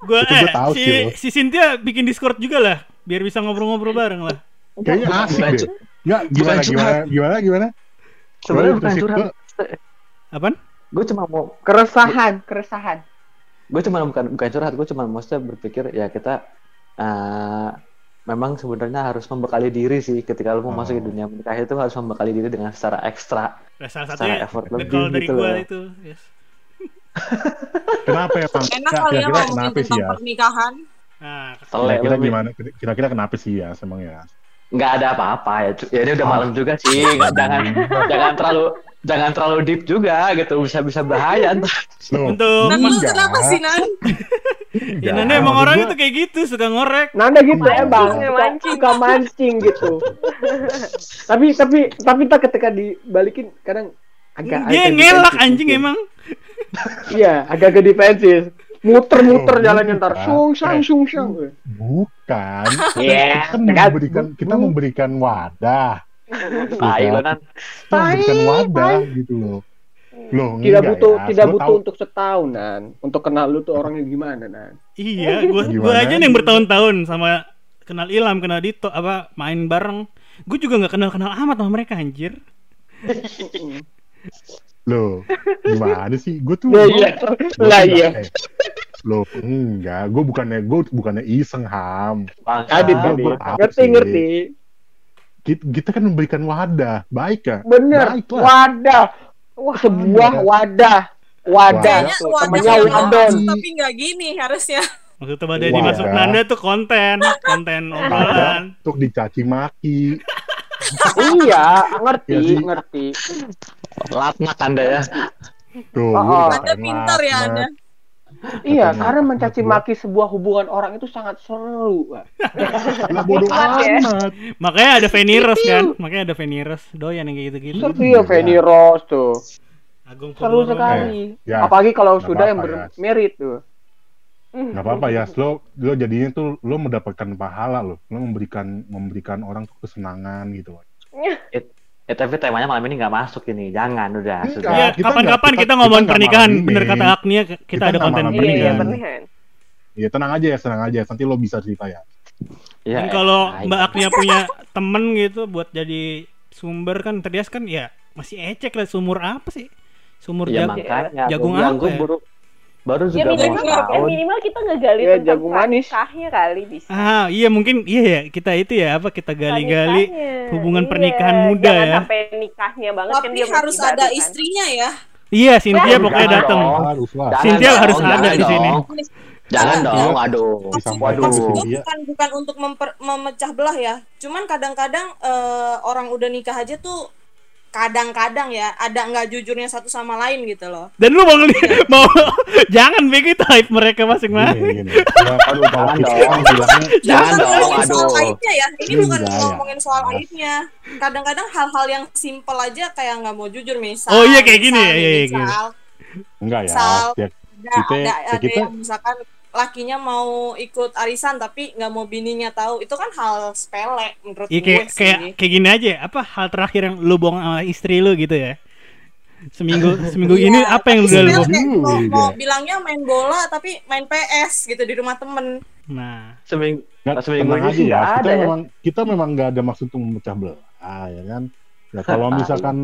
S2: Gua
S4: Itu
S2: eh,
S4: tahu
S2: si
S4: sih lo.
S2: si Cynthia bikin Discord juga lah, biar bisa ngobrol-ngobrol bareng lah.
S4: Kayaknya
S3: Bukan-
S4: asik
S3: bukan
S4: deh. Nggak, gimana, gimana, gimana, gimana?
S3: sebenarnya bukan curhat
S2: Apaan?
S3: gue cuma mau
S5: Keresahan, keresahan.
S3: gue cuma bukan bukan curhat gue cuma maksudnya berpikir ya kita eh, memang sebenarnya harus membekali diri sih ketika lu mau
S4: Oh.
S3: masuk ke dunia menikah itu harus membekali diri dengan secara ekstra
S2: Nah, salah
S3: secara
S2: satunya
S3: effort lebih
S2: dari
S3: gitu
S2: gua
S3: loh
S2: itu. Yes.
S4: Kenapa ya, Bang?
S7: Enak kali ya
S4: Kira-kira
S7: ngomongin
S4: kenapa sih
S7: tentang
S4: ya?
S7: pernikahan.
S2: Nah,
S4: Kira-kira gimana? Kira-kira kenapa sih ya, emang ya?
S3: Nggak ada apa-apa ya ya ini udah malam juga sih nggak- jangan jangan terlalu jangan terlalu deep juga gitu bisa bisa bahaya
S2: untuk
S7: Nan, lu kenapa sih, Nan?
S2: ya. Nanda emang orang
S4: gua-
S2: itu kayak gitu, suka ngorek.
S5: Nanda gitu
S1: Mancing,
S5: emang,
S1: ya,
S5: suka,
S1: mancing.
S5: suka mancing gitu. tapi tapi tapi tak ketika dibalikin kadang agak
S2: Dia
S5: agak
S2: ngelak anjing
S5: mungkin.
S2: emang.
S5: Iya, agak ke defensif. Muter-muter
S4: Oh,
S5: jalannya ntar sung sang
S4: Eh.
S5: sung sang.
S4: Bukan.
S5: Iya,
S4: Kita
S5: kan?
S4: memberikan kita memberikan wadah.
S3: tai nan
S4: Kita memberikan wadah gitu loh. Loh,
S5: Tidak
S4: enggak
S5: butuh
S4: ya.
S5: tidak butuh
S4: tahu-
S5: untuk setahunan untuk kenal lu tuh orangnya gimana nan.
S2: Iya, gua gua aja nih yang bertahun-tahun sama kenal Ilham, kenal Dito, apa main bareng. Gue juga nggak kenal-kenal amat sama mereka anjir.
S4: Loh, gimana sih? Gue tuh
S5: Lah
S4: gua-
S5: iya, lah
S4: nggak-
S5: iya.
S4: eh, Loh, enggak. Gue bukannya gue bukannya iseng ham. Ah,
S5: tadi. Ngerti ngerti.
S4: Kita, kita kan memberikan wadah, baik ya?
S5: Bener.
S4: Baiklah.
S5: Wadah. Sebuah wadah. Wadah.
S7: Wadah
S5: wadon.
S7: bagus, tapi nggak gini harusnya.
S2: Maksudnya
S4: Wah.
S2: dimasuk Nanda tuh konten, konten obrolan.
S4: Untuk dicaci maki.
S5: iya, ngerti,
S4: Iya sih.
S5: ngerti.
S3: Latnak anda ya
S4: Tuh,
S5: Oh, oh.
S7: Anda pintar ya,
S4: laknat.
S7: Anda.
S5: Iya, karena mencaci maki sebuah hubungan orang itu sangat seru.
S4: Lah bodoh
S1: ya.
S4: amat.
S2: Makanya ada Veniros kan, makanya ada Veniros doyan yang kayak gitu-gitu.
S5: Seru ya Feni Rose tuh.
S2: Agung
S5: Seru sekali.
S4: Ya,
S5: Apalagi kalau sudah yang
S4: apa-apa, ya.
S5: bermerit tuh.
S4: nggak apa-apa ya. Lo lo jadinya tuh lo mendapatkan pahala lo. Lo memberikan memberikan orang tuh kesenangan gitu.
S3: Eh tapi temanya malam ini nggak masuk ini jangan udah
S4: Enggak.
S3: sudah
S2: Iya,
S4: kita
S2: kapan-kapan kita,
S4: kita- nggak
S2: pernikahan. Bener kata Agnia, kita,
S4: Kita
S2: ada konten
S1: Iya, iya,
S2: pernikahan.
S1: pernikahan.
S4: Ya tenang aja ya, tenang aja. Nanti lo bisa cerita ya.
S3: ya
S2: Dan kalau
S3: eh,
S2: Mbak Agnia punya temen gitu buat jadi sumber kan terdias kan ya masih ecek lah sumur apa sih? Sumur
S3: ya
S2: jagung.
S3: makanya
S2: jagung
S3: bilang,
S2: apa ya?
S3: Baru
S1: Ya
S3: juga mau
S1: minimal, ya
S3: tahun
S1: minimal kita ngegali
S5: Ya,
S1: tentang
S5: jagung manis.
S1: kali bisa.
S2: Ah, iya mungkin iya ya kita itu ya apa kita gali-gali hubungan
S1: Iya,
S2: pernikahan muda
S1: jangan
S2: ya.
S1: sampai nikahnya banget kan
S7: Tapi
S1: dia masih
S7: harus ada
S1: kan.
S7: istrinya ya.
S2: Iya, Cynthia
S1: Ya,
S2: pokoknya datang. Cynthia
S3: dong,
S2: harus ada di sini.
S3: dong. jangan dong aduh
S4: Bisa
S3: waduh
S7: Maksud bukan bukan untuk memper- memecah belah ya. Cuman kadang-kadang eh, orang udah nikah aja tuh kadang-kadang ya ada nggak jujurnya satu sama lain gitu loh.
S2: Dan lu mau ngeli- mau jangan begitu hype mereka masing-masing.
S4: Gini, gini. Ya, kalau kalau
S3: Jangan dong. jangan dong
S7: ngomongin soal
S3: aduh
S7: aibnya ya. Ini
S4: Iya,
S7: bukan
S4: iya.
S7: ngomongin soal aibnya. Kadang-kadang hal-hal yang simpel aja kayak nggak mau jujur misal.
S2: Oh, iya, kayak gini
S7: misal
S2: ya, iya, iya,
S7: misal,
S4: enggak ya.
S7: Misal-
S4: Ya,
S7: ada,
S4: Kita-
S7: ada,
S4: ya
S7: ada
S4: kita-
S7: yang misalkan lakinya mau ikut arisan tapi nggak mau bininya tahu itu kan hal sepele menurut
S2: Iya
S7: gue
S2: kayak
S7: sih
S2: kayak kayak gini aja. Apa hal terakhir yang lu bohong sama istri lu gitu ya? Seminggu seminggu
S7: Iya,
S2: ini apa yang udah lu
S7: kayak mau, mau bilangnya main bola tapi main PS gitu di rumah temen
S2: Nah,
S3: Seminggu
S4: Nggak,
S3: seminggu ini
S4: aja
S3: sih
S4: ya.
S3: nggak
S4: Kita
S3: ada ya.
S4: memang kita memang nggak ada maksud untuk memecah belah, ya kan. Ya kalau misalkan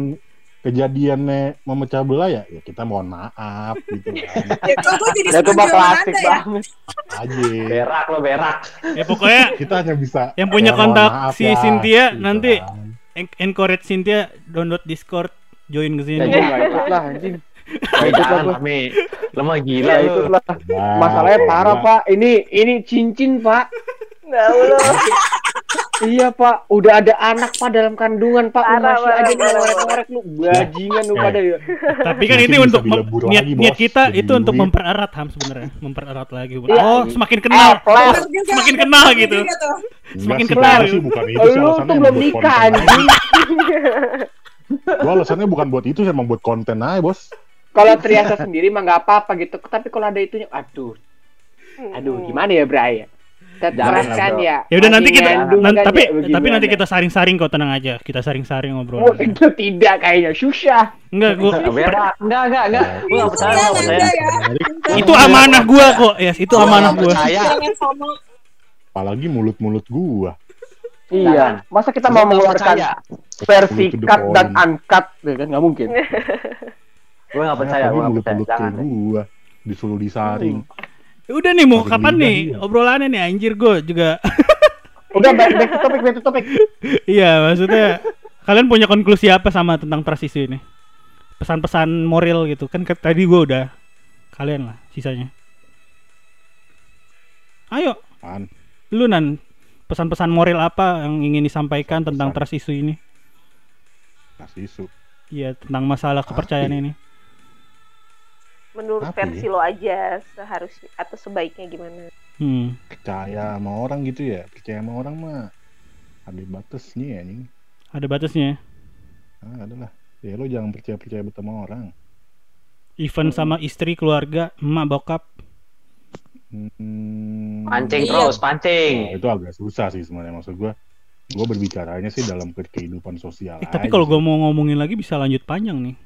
S4: kejadiannya memecah belah ya, ya kita mohon maaf gitu kan.
S7: ya kok gue jadi
S5: Ya itu mah klasik
S7: ya
S5: banget.
S4: Aja.
S3: Berak lo berak.
S2: ya pokoknya
S4: Kita hanya bisa
S2: Yang punya
S4: ya,
S2: kontak
S4: maaf
S2: si
S4: ya,
S2: Cynthia
S4: gitu
S2: nanti
S4: kan.
S2: en- encourage Cynthia download Discord, join ke
S5: Ya
S2: sini.
S5: gue nggak ikut lah anjing. Nggak ikut lah gue.
S3: Mami. Lo mah gila lo.
S5: ikut lah.
S4: Nah,
S5: Masalahnya parah pak. Ini ini cincin pak.
S1: Allah.
S5: Iya pak. Udah ada anak pak dalam kandungan pak. Lu
S1: Parah,
S5: masih aja ngorek-ngorek lu. Bajingan lu
S4: Eh.
S5: pada ya.
S2: Tapi kan ini untuk niat niat kita itu untuk mempererat ham sebenarnya, mempererat lagi.
S5: Iya.
S2: Oh, semakin kenal.
S5: Eh,
S7: juga,
S2: Semakin kenal gitu. Semakin kenal.
S4: sih, bukan itu sih
S5: Lu tuh belum nikah anjing.
S4: Gua alasannya bukan buat itu, emang buat konten aja, bos.
S5: Kalau Triasa sendiri mah nggak apa-apa gitu. Tapi kalau ada itunya, aduh, aduh gimana ya Bray?
S3: Bro.
S5: ya.
S2: Ya udah nanti kita
S5: ngandung
S2: nan-
S5: kan
S2: tapi
S5: ya,
S2: tapi nanti kita saring-saring kok tenang aja. Kita saring-saring ngobrol.
S5: Oh, itu tidak kayaknya susah.
S2: Enggak, gua.
S3: Enggak enggak enggak. Gue nggak percaya
S7: Iya,
S3: nggak percaya.
S7: Ya.
S2: itu amanah gua kok. Yes, itu amanah gua.
S4: Apalagi mulut-mulut gua.
S5: Iya. Masa kita
S3: Gua
S5: mau
S3: nggak
S5: mengeluarkan
S3: percaya.
S5: versi cut dan uncut, ya kan nggak mungkin.
S3: Gue nggak percaya. Gue nggak percaya. Jangan.
S4: ke gua. Disuruh disaring.
S2: Udah nih mau kapan nih
S4: iya.
S2: obrolannya nih anjir gua juga.
S5: Udah back, back to topic, back to topic.
S2: Iya, maksudnya kalian punya konklusi apa sama tentang trust issue ini? Pesan-pesan moral gitu kan ke- tadi gua udah kalian lah sisanya. Ayo,
S4: Kan?
S2: lu nan pesan-pesan moral apa yang ingin disampaikan tentang
S4: Pesan.
S2: trust issue ini?
S4: Kasih isu.
S2: Iya, tentang masalah kepercayaan
S4: ya?
S2: ini.
S1: Menurut
S4: Apa
S1: versi
S4: ya?
S1: lo aja seharusnya atau sebaiknya gimana?
S2: Hmm.
S4: Percaya sama orang gitu ya. Percaya sama orang mah ada batasnya ya, nih.
S2: Ada batasnya.
S4: Ah, adalah. Ya lo jangan percaya-percaya betul sama orang.
S2: Even sama istri, keluarga, emak, bokap.
S4: Hmm,
S3: Pancing
S7: Iya.
S3: terus,
S4: Nah,
S3: pancing.
S4: itu agak susah sih sebenarnya maksud gua. Gua berbicaranya sih dalam ke- kehidupan sosial.
S2: Eh, tapi kalau gua mau ngomongin lagi bisa lanjut panjang nih.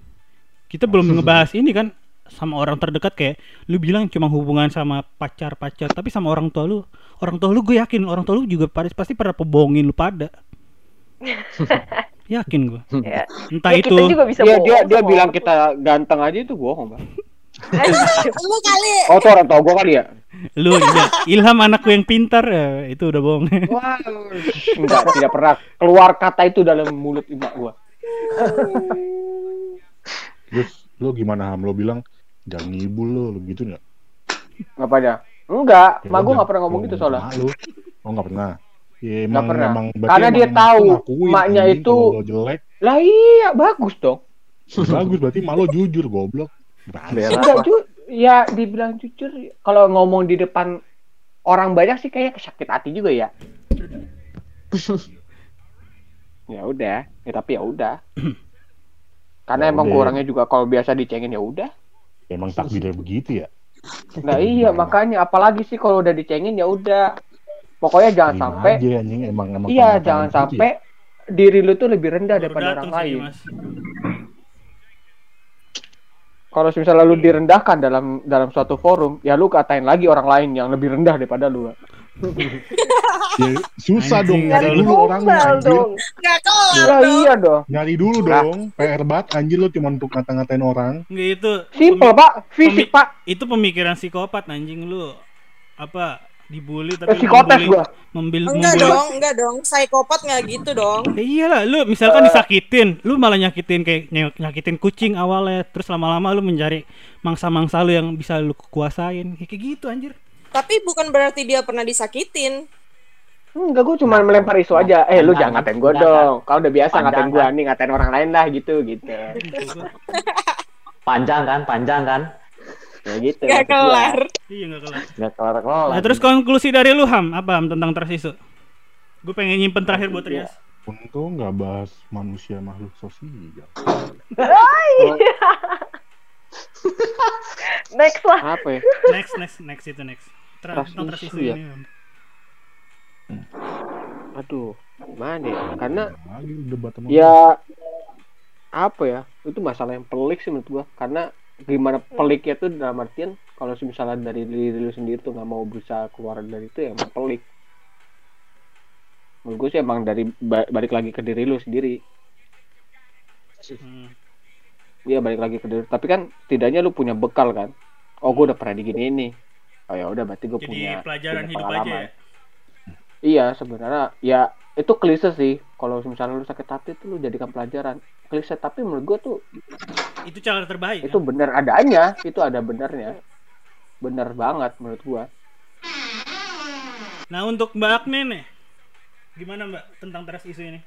S2: Kita belum ngebahas ini kan sama orang terdekat kayak lu bilang cuma hubungan sama pacar-pacar, tapi sama orang tua lu, orang tua lu gue yakin orang tua lu juga pasti pasti pernah pebohongin lu pada. yakin gua.
S1: Ya.
S2: Entah
S1: Ya,
S2: itu
S1: kita juga bisa
S5: Dia dia dia bilang
S1: orang
S5: kita ganteng aja itu bohong, Bang.
S7: lu kali
S5: Oh, tuh orang tua gua kali ya?
S2: lu iya, Ilham anakku yang pintar ya, itu udah bohong.
S5: Wah, enggak tidak pernah keluar kata itu dalam mulut ibu gua.
S4: Terus lo gimana Ham? Lo bilang jangan ngibul lo, lo gitu nggak?
S5: Ngapa dia? Enggak,
S4: Ya
S5: mak
S4: udah,
S5: nggak pernah ngomong gitu soalnya.
S4: sama lo. Oh nggak pernah. Ya, emang,
S5: pernah.
S4: emang
S5: Karena dia tahu maknya itu-
S4: jelek
S5: Lah iya, bagus dong.
S4: bagus berarti malu jujur goblok.
S3: Berak.
S5: Enggak ju ya dibilang jujur kalau ngomong di depan orang banyak sih kayaknya sakit hati juga ya. ya udah, ya tapi ya udah. Karena
S4: Ya
S5: emang
S4: udah.
S5: gua orangnya juga kalau biasa dicengin ya udah.
S4: Emang takdirnya begitu ya.
S5: Nah iya makanya apalagi sih kalau udah dicengin ya udah. Pokoknya jangan
S4: Terima
S5: sampai
S4: aja, anjing. emang emang
S5: iya jangan
S4: ya.
S5: sampai diri lu tuh lebih rendah
S2: Baru
S5: daripada orang lain. Kalau misalnya lu direndahkan dalam dalam suatu forum, ya lu katain lagi orang lain yang lebih rendah daripada lu.
S4: Ya, susah
S2: Anjing,
S4: dong nyari dulu anjir.
S1: dong.
S7: nggak kelar
S5: Ya
S7: dong
S5: iya dong.
S4: Nyari dulu
S5: Nah.
S4: dong. PR banget anjir lo cuma untuk ngata-ngatain orang.
S2: Nggak itu.
S5: Simple pak, fisik
S2: pemi-
S5: pak.
S2: Itu pemikiran psikopat anjing lu. Apa dibully tapi
S5: Eh, psikotes
S2: membuli-
S5: gua.
S2: membil
S7: enggak
S2: membuli-
S7: dong enggak dong psikopat nggak gitu dong
S2: Ya iyalah, lu misalkan disakitin, lu malah nyakitin kayak ny- nyakitin kucing awalnya, terus lama-lama lu mencari mangsa-mangsa lu yang bisa lu kuasain. Kayak gitu anjir.
S7: Tapi bukan berarti dia pernah disakitin
S5: Enggak, gue cuma melempar isu aja. Eh, lu
S3: Jangan,
S5: jangan ngatain gue dong. Kalau udah biasa ngatain gue,
S3: kan?
S5: nih ngatain orang lain lah gitu, gitu.
S3: Panjang kan, panjang kan.
S5: Ya gitu. gua.
S7: kelar
S2: Iya enggak kelar.
S3: Nggak kelar-kelar.
S2: Nah, terus konklusi dari lu Ham, apa Ham tentang trust issue? Gue pengen nyimpen terakhir buat Rias.
S4: Untung nggak bahas manusia makhluk sosial.
S1: Next lah.
S5: Apa ya?
S2: Next, next, next itu next. Tra-
S5: Trust
S2: tentang trust
S5: issue
S2: issue
S5: ya?
S2: ini.
S5: Aduh, gimana ya? Karena
S4: lagi debat sama
S5: ya apa ya? Itu masalah yang pelik sih menurut gua. Karena gimana peliknya tuh dalam artian kalau misalnya dari diri lu sendiri tuh nggak mau berusaha keluar dari itu ya emang pelik. Menurut gue sih emang dari ba- balik lagi ke diri lu sendiri.
S2: Hmm.
S5: Iya balik lagi ke diri. Tapi kan setidaknya lu punya bekal kan. Oh gue udah pernah digini ini. Oh ya udah berarti gue
S2: Jadi
S5: punya
S2: pelajaran
S5: punya
S2: hidup aja
S5: pengalaman.
S2: ya.
S5: Iya sebenarnya ya itu klise sih. Kalau misalnya lu sakit hati tuh lu jadikan pelajaran. Klise tapi menurut gue tuh
S2: Itu cara terbaik.
S5: itu
S2: kan?
S5: bener adanya. Itu ada benernya. Bener banget menurut gua.
S2: Nah untuk Mbak Agne nih, gimana Mbak tentang trust issue ini?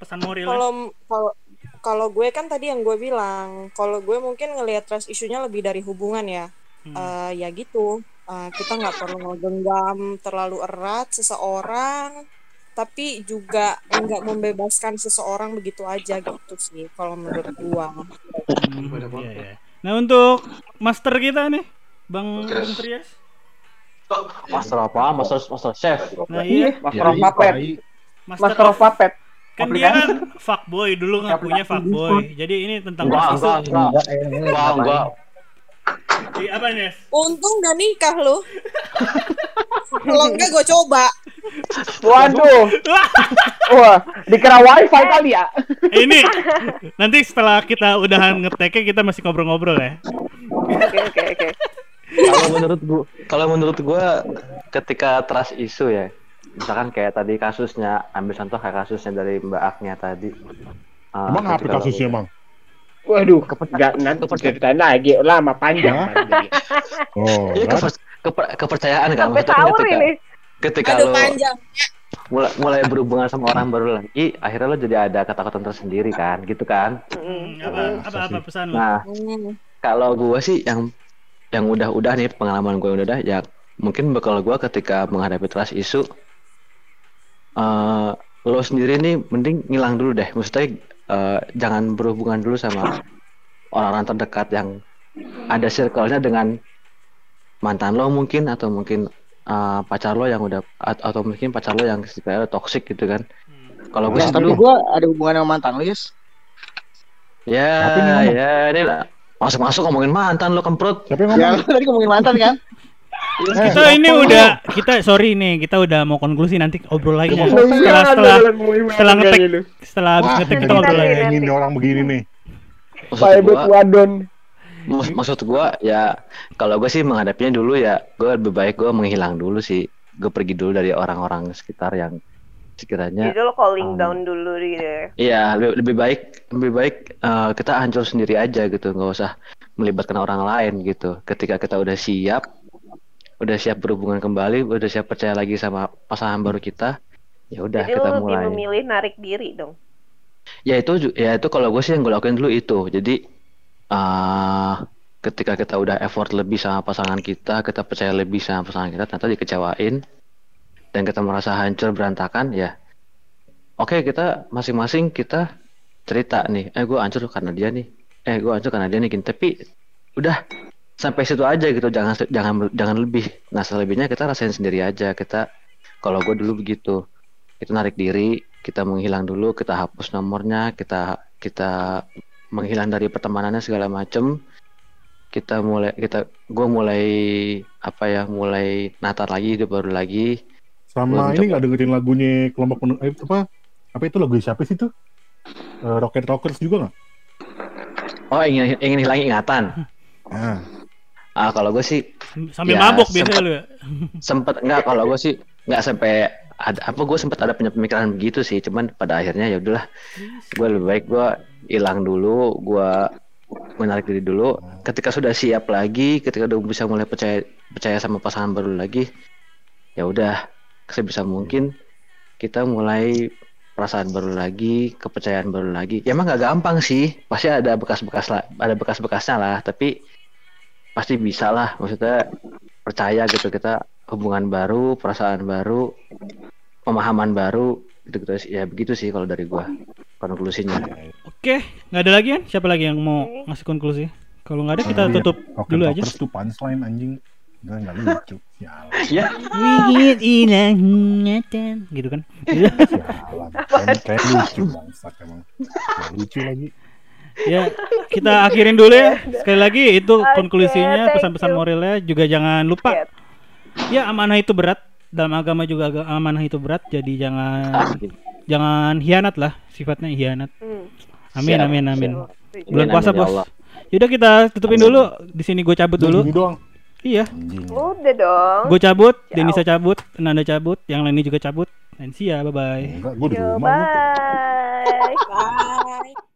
S2: Pesan moral
S7: Kalau kalau kalau gue kan tadi yang gue bilang, kalau gue mungkin ngelihat trust isunya lebih dari hubungan ya.
S2: Hmm.
S7: Eh, ya gitu. Eh, kita nggak perlu menggenggam terlalu erat seseorang, tapi juga nggak membebaskan seseorang begitu aja gitu sih kalau menurut gua.
S2: Hmm, iya, iya. Nah untuk master kita nih, Bang Trias.
S3: Master apa? Master Master Chef.
S2: Nah iya,
S5: Master of Puppet.
S2: master,
S5: Master of Puppet.
S2: kan dia kan fuckboy dulu ngakunya fuckboy. Jadi ini tentang
S3: Enggak, enggak. Enggak, enggak.
S2: Ih, apa Nes?
S7: Untung gak nikah lu. Kalau enggak gue coba.
S5: Waduh. Wah, dikira wifi kali ya.
S2: Eh, ini nanti setelah kita udahan ngeteknya kita masih ngobrol-ngobrol ya.
S1: Oke oke oke.
S3: Kalau menurut gua, kalau menurut gua ketika trust issue ya, misalkan kayak tadi kasusnya, ambil contoh kayak kasusnya dari Mbak Agnia tadi. Ah,
S4: Emang apa kasusnya, Bang?
S5: Waduh, enggak nanti ceritain lagi lama panjang.
S4: Oh,
S3: keper- keper- kepercayaan kan
S1: Sampai sahur
S3: ketika,
S1: ini.
S3: ketika
S7: Aduh
S3: lo
S7: panjang.
S3: mulai, mulai berhubungan sama orang baru lagi, akhirnya lo jadi ada ketakutan tersendiri kan, gitu kan?
S1: Mm.
S2: apa, apa apa pesan lu?
S3: Nah, kalau gua sih yang yang udah-udah nih pengalaman gue udah ya mungkin bakal gua ketika menghadapi trust issue eh lo sendiri nih mending ngilang dulu deh maksudnya eh, jangan berhubungan dulu sama orang-orang terdekat yang ada circle-nya dengan mantan lo mungkin atau mungkin eh, pacar lo yang udah at- atau mungkin pacar lo yang sekiranya toxic gitu kan. Kalau gue
S4: Nah,
S3: sih
S8: tapi
S3: dulu
S8: gua ada hubungan sama mantan lu, Yus.
S3: ya
S4: Tapi
S3: ya ini lah. Masuk-masuk ngomongin mantan lo kemprut.
S4: Siapa yang
S8: Ya, tadi ngomongin mantan kan?
S2: Kita ini udah kita sorry nih kita udah mau konklusi nanti obrol lagi ya.
S4: Iya,
S2: setelah setelah setelah ngetek setelah habis ngetek kita
S1: nanti,
S2: lagi.
S4: ini orang begini nih.
S3: gua
S5: Wadon.
S3: Mak- maksud gua ya kalau gue sih menghadapinya dulu ya gue lebih baik gue menghilang dulu sih gue pergi dulu dari orang-orang sekitar yang sekiranya
S1: Jadi lo calling
S3: um,
S1: down dulu gitu ya.
S3: iya lebih, lebih baik lebih baik eh, kita hancur sendiri aja gitu nggak usah melibatkan orang lain gitu ketika kita udah siap udah siap berhubungan kembali udah siap percaya lagi sama pasangan baru kita ya udah
S1: Jadi
S3: kita
S1: lo lebih
S3: mulai.
S1: memilih narik diri dong.
S3: ya itu ya itu kalau gue sih yang gue lakuin dulu itu. Jadi ah ketika kita udah effort lebih sama pasangan kita kita percaya lebih sama pasangan kita ternyata dikecewain dan kita merasa hancur berantakan ya. Oke kita masing-masing kita cerita nih. Eh gue hancur karena dia nih. Eh gue hancur karena dia nih gini. Tapi udah sampai situ aja gitu. Jangan jangan jangan lebih. Nah selebihnya kita rasain sendiri aja. Kita kalau gue dulu begitu kita narik diri kita menghilang dulu kita hapus nomornya kita kita menghilang dari pertemanannya segala macem. Kita mulai kita gue mulai apa ya mulai natar lagi hidup baru lagi.
S4: Sama ini nggak dengerin lagunya kelompok penuh eh, apa? Apa itu lagu siapa sih itu? Eh, Rocket Rockers juga nggak?
S3: oh ingin ingin hilang ingatan.
S4: Nah,
S3: ah kalau gue sih
S2: Sambil
S3: Ya,
S2: mabok biasa
S3: sempet.
S2: lu ya.
S3: sempet nggak kalau gue sih nggak sampai ada apa gue sempat ada punya pemikiran begitu sih cuman pada akhirnya ya udahlah gue lebih baik gue hilang dulu gue menarik diri dulu ketika sudah siap lagi ketika udah bisa mulai percaya percaya sama pasangan baru lagi ya udah sebisa mungkin kita mulai perasaan baru lagi kepercayaan baru lagi ya emang nggak gampang sih pasti ada bekas-bekas lah ada bekas-bekasnya lah tapi pasti bisa lah maksudnya percaya gitu kita hubungan baru perasaan baru pemahaman baru gitu gitu ya begitu sih kalau dari gua konklusinya
S2: Oke, nggak ada lagi kan? Siapa lagi yang mau ngasih konklusi? Kalau nggak ada kita
S4: Iya.
S2: tutup
S4: Rocket
S2: dulu aja.
S4: Tuh punchline anjing. Enggak, enggak lucu.
S3: Ya,
S2: Wihit ilang ingatan gitu kan.
S4: Kayak, kayak lucu emang. Nggak lucu lagi.
S2: Ya kita akhirin dulu ya. Sekali lagi itu
S1: Oke,
S2: konklusinya pesan-pesan moralnya juga jangan lupa. Ya amanah itu berat. Dalam agama juga amanah itu berat. Jadi jangan jangan hianat lah sifatnya hianat.
S1: Hmm.
S2: Amin
S3: Siap,
S2: amin amin. Bulan puasa
S3: ya
S2: bos. Yaudah kita tutupin
S3: Amin.
S2: dulu. Di sini gue cabut dulu. Iya.
S1: Udah dong.
S2: Gue cabut,
S1: Ciao.
S2: Denisa cabut, Nanda cabut, yang lainnya juga cabut. See ya, bye bye.
S4: Gue di rumah.
S1: bye.
S7: Bye.